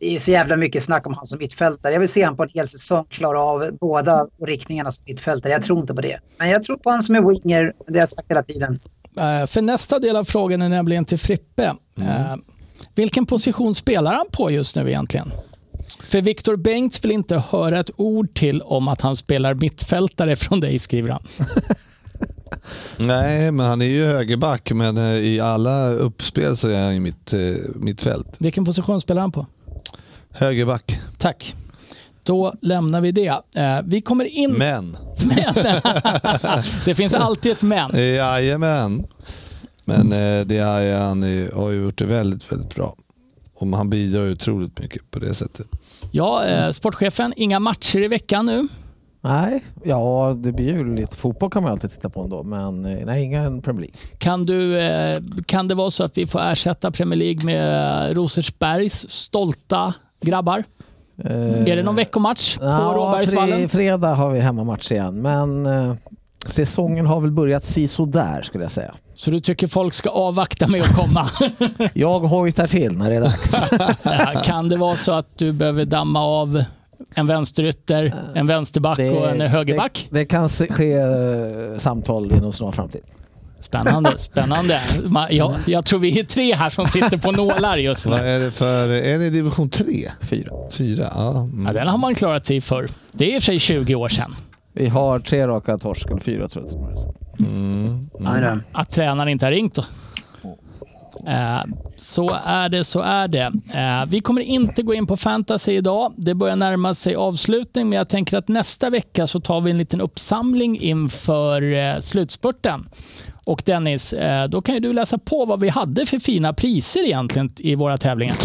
det är så jävla mycket snack om han som mittfältare. Jag vill se han på en hel säsong klara av båda riktningarna som mittfältare. Jag tror inte på det. Men jag tror på han som är winger, det har jag sagt hela tiden. Eh, För nästa del av frågan är nämligen till Frippe. Eh, Vilken position spelar han på just nu egentligen? För Viktor Bengts vill inte höra ett ord till om att han spelar mittfältare från dig, skriver han. Nej, men han är ju högerback, men eh, i alla uppspel så är han i mitt, eh, mitt fält. Vilken position spelar han på? Högerback. Tack. Då lämnar vi det. Eh, vi kommer in... Men. det finns alltid ett men. Jajamän. Men eh, det är, han har ju gjort det väldigt, väldigt bra. Och han bidrar otroligt mycket på det sättet. Ja, eh, sportchefen, inga matcher i veckan nu. Nej, ja det blir ju lite fotboll kan man alltid titta på ändå, men nej, ingen Premier League. Kan, du, kan det vara så att vi får ersätta Premier League med Rosersbergs stolta grabbar? Är det någon veckomatch på Eh, Ja, Råbergsvallen? fre- fredag har vi hemmamatch igen, men eh, säsongen har väl börjat si där skulle jag säga. Så du tycker folk ska avvakta med att komma? Jag hojtar till när det är dags. Ja, kan det vara så att du behöver damma av en vänsterytter, en vänsterback och en högerback? Det, det kan ske eh, samtal inom snar framtid. Spännande, spännande. Jag, jag tror vi är tre här som sitter på nålar just Vad nu. är det för, är det division 3? Fyra. Fyra? Ja. Mm. Ja, den har man klarat sig för. Det är i och för sig 20 år sedan. Vi har tre raka torsk, eller fyra tror jag. Mm. Nej, då. Att tränaren inte har ringt. Då. Eh, så är det, så är det. Eh, vi kommer inte gå in på fantasy idag. Det börjar närma sig avslutning, men jag tänker att nästa vecka så tar vi en liten uppsamling inför eh, slutspurten. Och Dennis, då kan ju du läsa på vad vi hade för fina priser egentligen i våra tävlingar.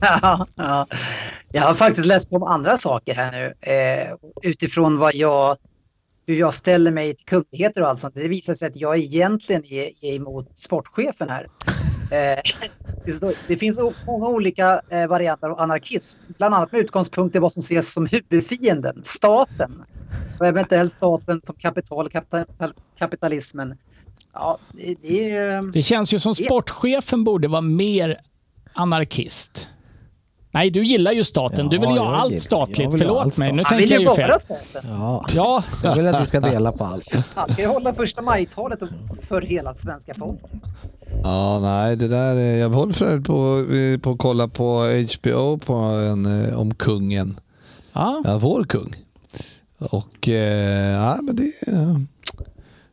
ja. Jag har faktiskt läst på om andra saker här nu utifrån vad jag, hur jag ställer mig till kungligheter och allt sånt. Det visar sig att jag egentligen är, är emot sportchefen här. Eh, det, finns många olika eh, varianter av anarkism, bland annat med utgångspunkt i vad som ses som huvudfienden, staten. Och eventuellt staten som kapital, kapital kapitalismen. Ja, det, det. Det känns ju som sportchefen borde vara mer anarkist. Nej, du gillar ju staten. Du vill ju Ja, ha allt gillar- statligt. vill Förlåt allt mig, nu Han tänker vill jag ju ju fel. vara staten. Ja, Ja, jag vill att vi ska dela på allt. Han ska ju hålla första maj-talet för hela svenska folket. Ja, nej, det där är, jag håller för på, på att kolla på HBO på en, eh, om kungen. ja. Ja, vår kung. Och eh, ja, men det,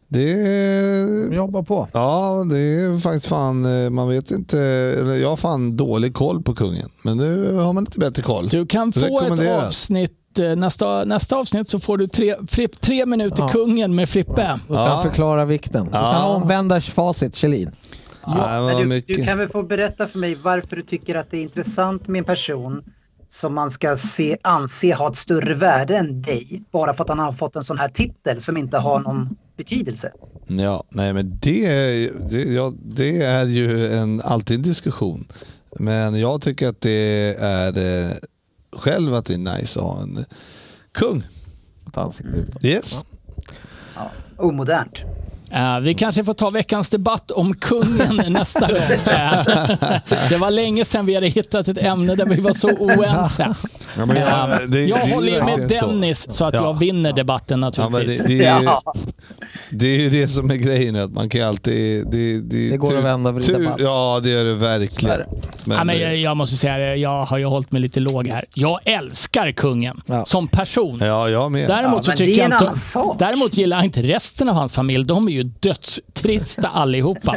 det Jobba på. Ja, det är faktiskt fan, eh, man vet inte, eller jag har fan dålig koll på kungen. Men nu har man lite bättre koll. Du kan få ett avsnitt, eh, nästa, nästa avsnitt så får du tre, fripp, tre minuter Ja. kungen med Frippe. Då ska Ja. han förklara vikten. Då ska Ja. han omvända facit, Kjellin. Ja, Men du, du kan väl få berätta för mig varför du tycker att det är intressant med en person som man ska se, anse ha ett större värde än dig bara för att han har fått en sån här titel som inte har någon betydelse. Ja, nej men det, är- det, ja, det är ju en, alltid en diskussion. Men jag tycker att det är eh, själv att det är nice att ha en kung. Ett ansikte utåt. Yes. Omodernt. Eh, vi kanske får ta veckans debatt om kungen nästa gång. Eh, det var länge sedan vi hade hittat ett ämne där vi var så oense. Ja, men jag, Eh, det, jag det håller ju med verkligen så. Dennis så att Ja. jag vinner debatten Ja, naturligtvis. det, det, är, Ja. det är ju det som är grejen. Att man kan alltid... Det, det, Det går att vända och vrida tur-. Ja, det gör det verkligen. Men, Ja, men jag, jag måste säga det, jag har ju hållit mig lite låg här. Jag älskar kungen Ja. som person. ja, jag med. Däremot, Ja, så tycker jag inte, däremot gillar jag inte resten av hans familj. De är ju dödstrista allihopa.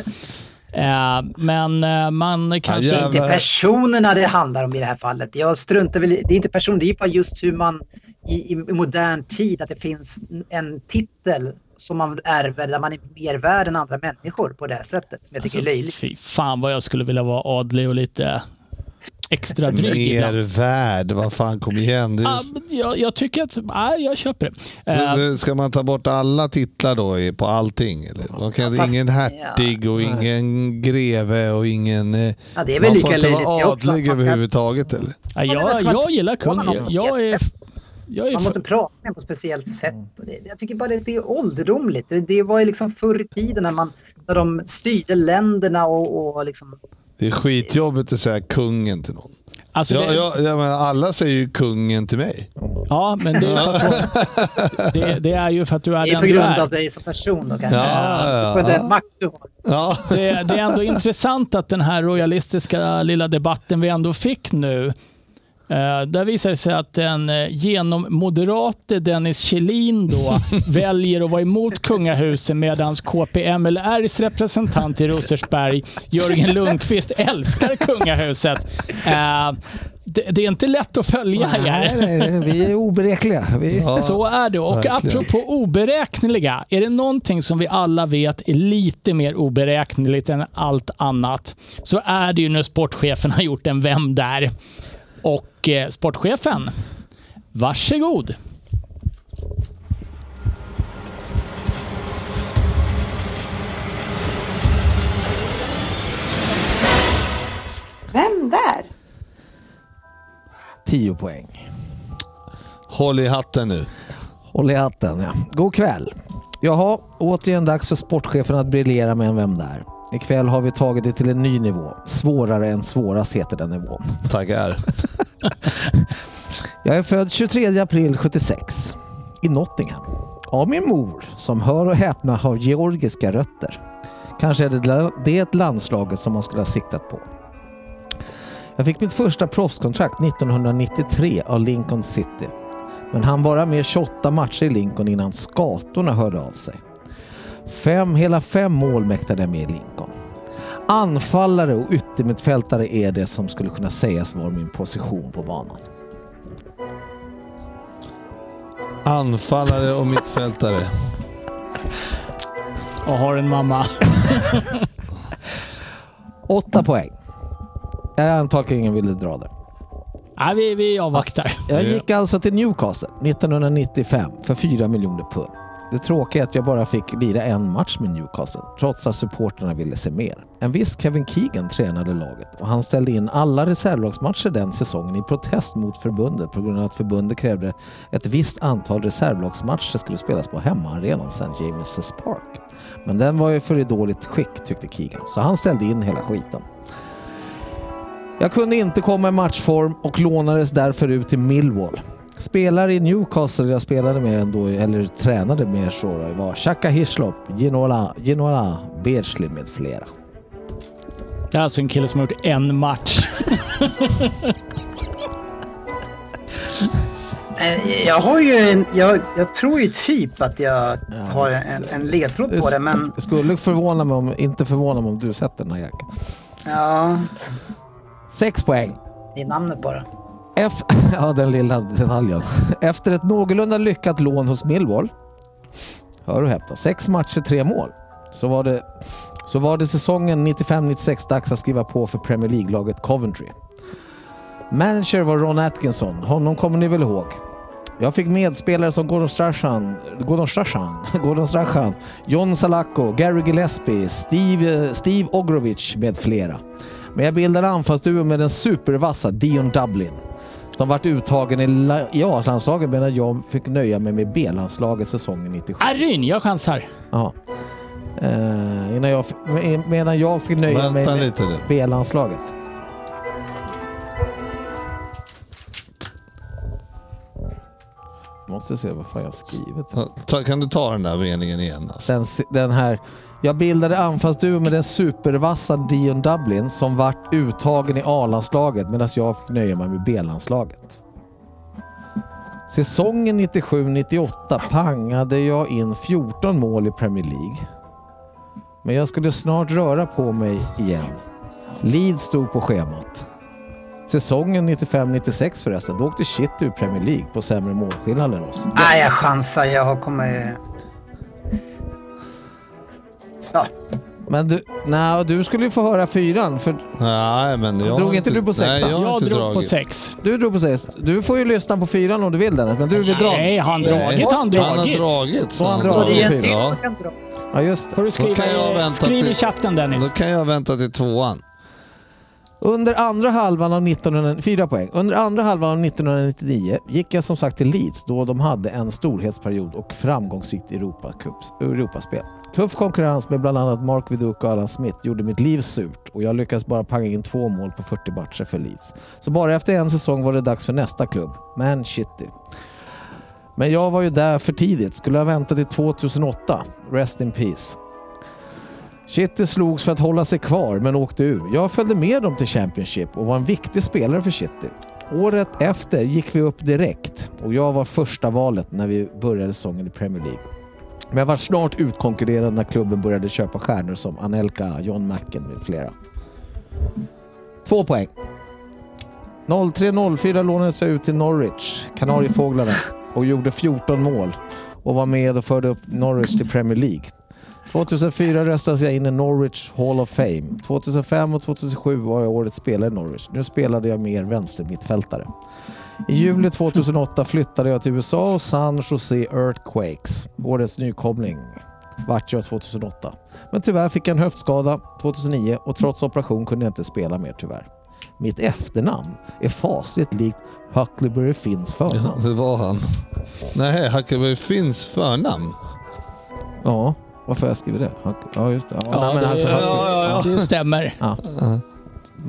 Eh, men eh, man kanske... Ja, Inte jävlar. personerna det handlar om i det här fallet. Jag struntar väl det är inte person, det är bara just hur man i, i modern tid att det finns en titel som man ärver där man är mer värd än andra människor på det här sättet. Som jag tycker är löjligt. Alltså, Fy fan vad jag skulle vilja vara adlig och lite extra dryg ibland. Mervärd, vad fan kom igen. Det, Ja, men jag, jag tycker att, nej, jag köper det. Det, ska man ta bort alla titlar då på allting? Eller? Man kan, Fast- ingen hertig och ingen greve och ingen... eh, Ja, det är väl man lika får inte löjligt det vara adlig man ska- överhuvudtaget eller? ja, Ja, jag, jag gillar kung. honom Jag, jag är... är Man måste prata med på ett speciellt sätt. Jag tycker bara att det är ålderdomligt. Det, det var ju liksom förr i tiden när, man, när de styrde länderna och, och liksom... Det är skitjobbigt att säga kungen till någon. alltså, Jag, det, jag, jag menar, alla säger ju kungen till mig. Ja, men det är, för att, det, det är ju för att du är Det är den på du grund är. av dig som person då kanske. Ja, ja, ja. den makt du. Ja. Det, det är ändå intressant att den här royalistiska lilla debatten vi ändå fick nu där visar det sig att den eh, genommoderate Dennis Kjellin då väljer att vara emot kungahuset medan KPMLRs representant i Rosersberg, Jörgen Lundqvist, älskar kungahuset. Eh, det, det är inte lätt att följa Nej, här. nej, nej, vi är oberäkliga. Vi... Ja. Så är det. Och verkligen. apropå oberäkneliga, är det någonting som vi alla vet är lite mer oberäkneligt än allt annat så är det ju när sportchefen har gjort en Vem där? Och eh, sportchefen, varsågod. Vem där? 10 poäng. Håll i hatten nu. Håll i hatten, ja. God kväll. Jaha, återigen dags för sportchefen att briljera med en Vem där? Ikväll har vi tagit det till en ny nivå. Svårare än svårast heter den nivån. Tackar. Jag är född 23 april 76 i Nottingham. Av min mor som hör och häpna har georgiska rötter. Kanske är det det landslaget som man skulle ha siktat på. Jag fick mitt första proffskontrakt 1993 av Lincoln City. Men han bara med 28 matcher i Lincoln innan skatorna hörde av sig. Fem, hela fem mål mäktade jag med i Lincoln. Anfallare och yttermittfältare är det som skulle kunna sägas vara min position på banan. Anfallare och mittfältare. Och har en mamma. Åtta poäng. Jag antar att ingen ville dra det. Nej, vi, vi avvaktar. Jag gick alltså till Newcastle 1995 för 4 miljoner pund. Det tråkiga är att jag bara fick lira en match med Newcastle trots att supporterna ville se mer. En viss Kevin Keegan tränade laget och han ställde in alla reservlagsmatcher den säsongen i protest mot förbundet på grund av att förbundet krävde ett visst antal reservlagsmatcher skulle spelas på hemmaarenan St. James' Park. Men den var ju för i dåligt skick tyckte Keegan så han ställde in hela skiten. Jag kunde inte komma i matchform och lånades därför ut till Millwall. Spelare i Newcastle jag spelade med då, eller tränade med så var Xhaka Hislop, Ginola, Ginola Beardsley med flera. Det är alltså en kille som har gjort en match. Jag har ju en, jag, jag tror ju typ att jag har en, en ledtråd på det men Det skulle förvåna mig om, inte förvåna mig om du sätter den här jackan. ja, Sex poäng. det är namnet bara. F ja, den lilla detaljen. Efter ett någorlunda lyckat lån hos Millwall, hör och häpna, sex matcher, tre mål, så var det, så var det säsongen 95-96 dags att skriva på för Premier League-laget Coventry. Manager var Ron Atkinson, honom kommer ni väl ihåg? Jag fick medspelare som Gordon Strachan, Gordon Strachan, Gordon Strachan, John Salako, Gary Gillespie, Steve, eh, Steve Ogrovic med flera. Men jag bildade anfallsduo med den supervassa Dion Dublin som vart uttagen i, i A-landslaget medan jag fick nöja mig med B-landslaget säsongen 97. Arryn, jag chansar. Ja. Eh, innan jag, med- medan jag fick nöja mig Vänta med lite nu. B-landslaget. Måste se vad fan jag har skrivit. Ta, kan du ta den där meningen igen? Alltså? Den, den här. Jag bildade anfallsduo med den supervassa Dion Dublin som vart uttagen i A-landslaget medan jag fick nöja mig med B-landslaget. Säsongen 97-98 pangade jag in 14 mål i Premier League. Men jag skulle snart röra på mig igen. Leeds stod på schemat. Säsongen 95-96 förresten, då åkte City ur Premier League på sämre målskillnad än oss. Nej, jag chansar. Jag har kommit... Ja, Men du, nej, du skulle ju få höra fyran för Nej, men jag Drog inte du på sexan? Nej, jag Jag drog dragit. på sex. du drog på sex. Du får ju lyssna på fyran om du vill Dennis, men du vill dra. Nej, han Nej, dragit, han Han har dragit. dragit. så han dragit. till Ja. som kan dra. Ja, just det. Får du skriva, Då kan jag i- vänta skriv i chatten Dennis. Då kan jag vänta till tvåan. Under andra halvan av 1900, fyra poäng. Under andra halvan av 1999 gick jag som sagt till Leeds då de hade en storhetsperiod och framgångsrikt Europacups, Europaspel. Tuff konkurrens med bland annat Mark Viduka och Alan Smith gjorde mitt liv surt och jag lyckades bara panga in två mål på 40 matcher för Leeds. Så bara efter en säsong var det dags för nästa klubb, Man City. Men jag var ju där för tidigt, skulle ha väntat till 2008. Rest in peace. City slogs för att hålla sig kvar men åkte ur. Jag följde med dem till Championship och var en viktig spelare för City. Året efter gick vi upp direkt och jag var första valet när vi började säsongen i Premier League. Men jag var snart utkonkurrerad när klubben började köpa stjärnor som Anelka, John Macken med flera. Två poäng. 03-04 lånades jag ut till Norwich, Kanariefåglarna, och gjorde 14 mål och var med och förde upp Norwich till Premier League. 2004 röstades jag in i Norwich Hall of Fame. 2005 och 2007 var jag årets spelare i Norwich. Nu spelade jag mer vänstermittfältare. I juli 2008 flyttade jag till USA och San Jose Earthquakes. Årets nykomling vart jag 2008. Men tyvärr fick jag en höftskada 2009 och trots operation kunde jag inte spela mer tyvärr. Mitt efternamn är fasligt likt Huckleberry Finns förnamn. Ja, det var han. Nej, Huckleberry Finns förnamn. Ja, varför har jag skrivit det? Ja, just det. Ja, Ja, nej, men det, alltså, ja, ja. det stämmer. Ja.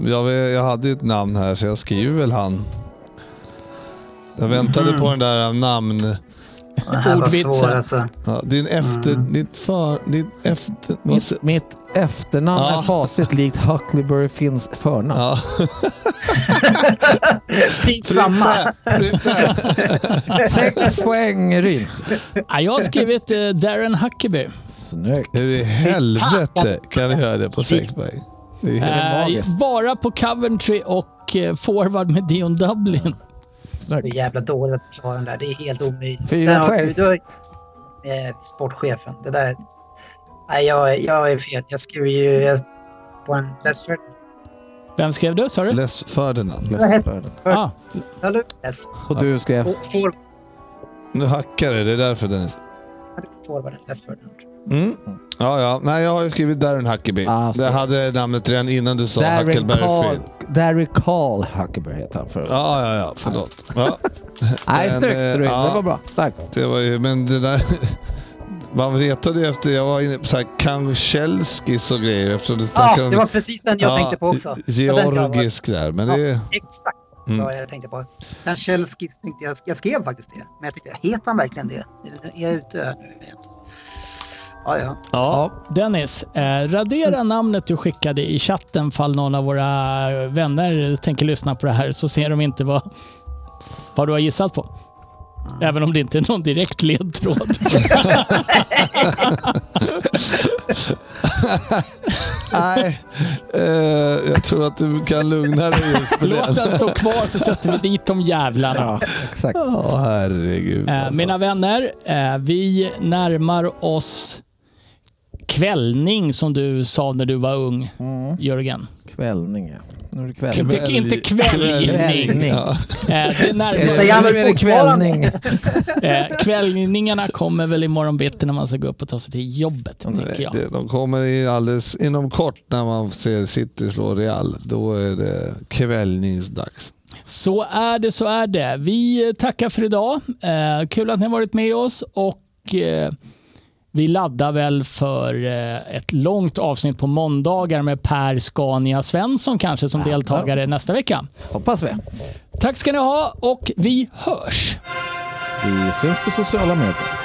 Jag, vet- jag hade ju ett namn här så jag skriver väl han. Jag väntade på den där namn... Det här var Ordvitsen. svår alltså. Ja, din efter... Mm. Ditt för... Ditt efter... Mitt, mitt efternamn Ja. är fasligt likt Huckleberry Finns förnamn. Ja. Typ samma. Frippe, Frippe. Sex poäng Ryn. Ja, jag har skrivit eh, Darren Huckabee. Snyggt. Hur i helvete kan du göra det på Säckberg? Det är helt... Magiskt. bara på Coventry och eh, forward med Dion Dublin. Så Snyggt. jävla dåligt att klara den där. Det är helt omöjligt. Fyra poäng. eh, sportchefen. Det där... Nej, jag, jag är fel. Jag skriver ju jag, på en Leicester. Vem skrev du, sa du? Les Ferdinand. Ah, Eller? Yes. Och du skrev? Nu hackar det, det är därför den är... Forwarden. Leicester. Mm. Ja, ja. Nej, jag har ju skrivit Darren Huckabee. Ah, det hade namnet redan innan du sa Darren Huckleberry Carl, Finn. Darry Carl Huckleberry heter han förut. Ja, ja, ja. Förlåt. Ja, Nej, Men, snyggt eh, ja. Det var bra. Starkt. det var ju... Men det där... Man retade ju efter... Jag var inne på så här Kanchelskis och grejer eftersom du Ja, snackade det var precis den jag tänkte på också. Ja, Georgisk där, men det är... Exakt Mm. vad jag tänkte på. Kanchelskis tänkte jag. Jag skrev faktiskt det. Men jag tänkte, heter han verkligen det? Är jag ute nu igen? Ja, ja. Ja. Dennis, eh, radera namnet du skickade i chatten fall någon av våra vänner tänker lyssna på det här så ser de inte vad, vad du har gissat på. Även om det inte är någon direkt ledtråd. Nej, eh, jag tror att du kan lugna dig just med Låt den stå kvar så sätter vi dit de jävlarna. Ja, exakt. Ja, herregud. Eh, alltså. mina vänner, eh, vi närmar oss kvällning som du sa när du var ung, Mm. Jörgen. Kvällning, ja. Nu kvällning. Inte, Kväll- inte kvällning. Kvällning. Ja. Eh, det närmar, väl fortfarande. kvällning. eh, kvällningarna kommer väl imorgon bitti när man ska gå upp och ta sig till jobbet, Nej, det, de kommer i alldeles inom kort när man ser City slå Real. Då är det kvällningsdags. Så är det, så är det. Vi tackar för idag. Eh, kul att ni har varit med oss och eh, vi laddar väl för eh, ett långt avsnitt på måndagar med Per Scania Svensson kanske som deltagare nästa vecka. Hoppas vi. Tack ska ni ha och vi hörs! Vi syns på sociala medier.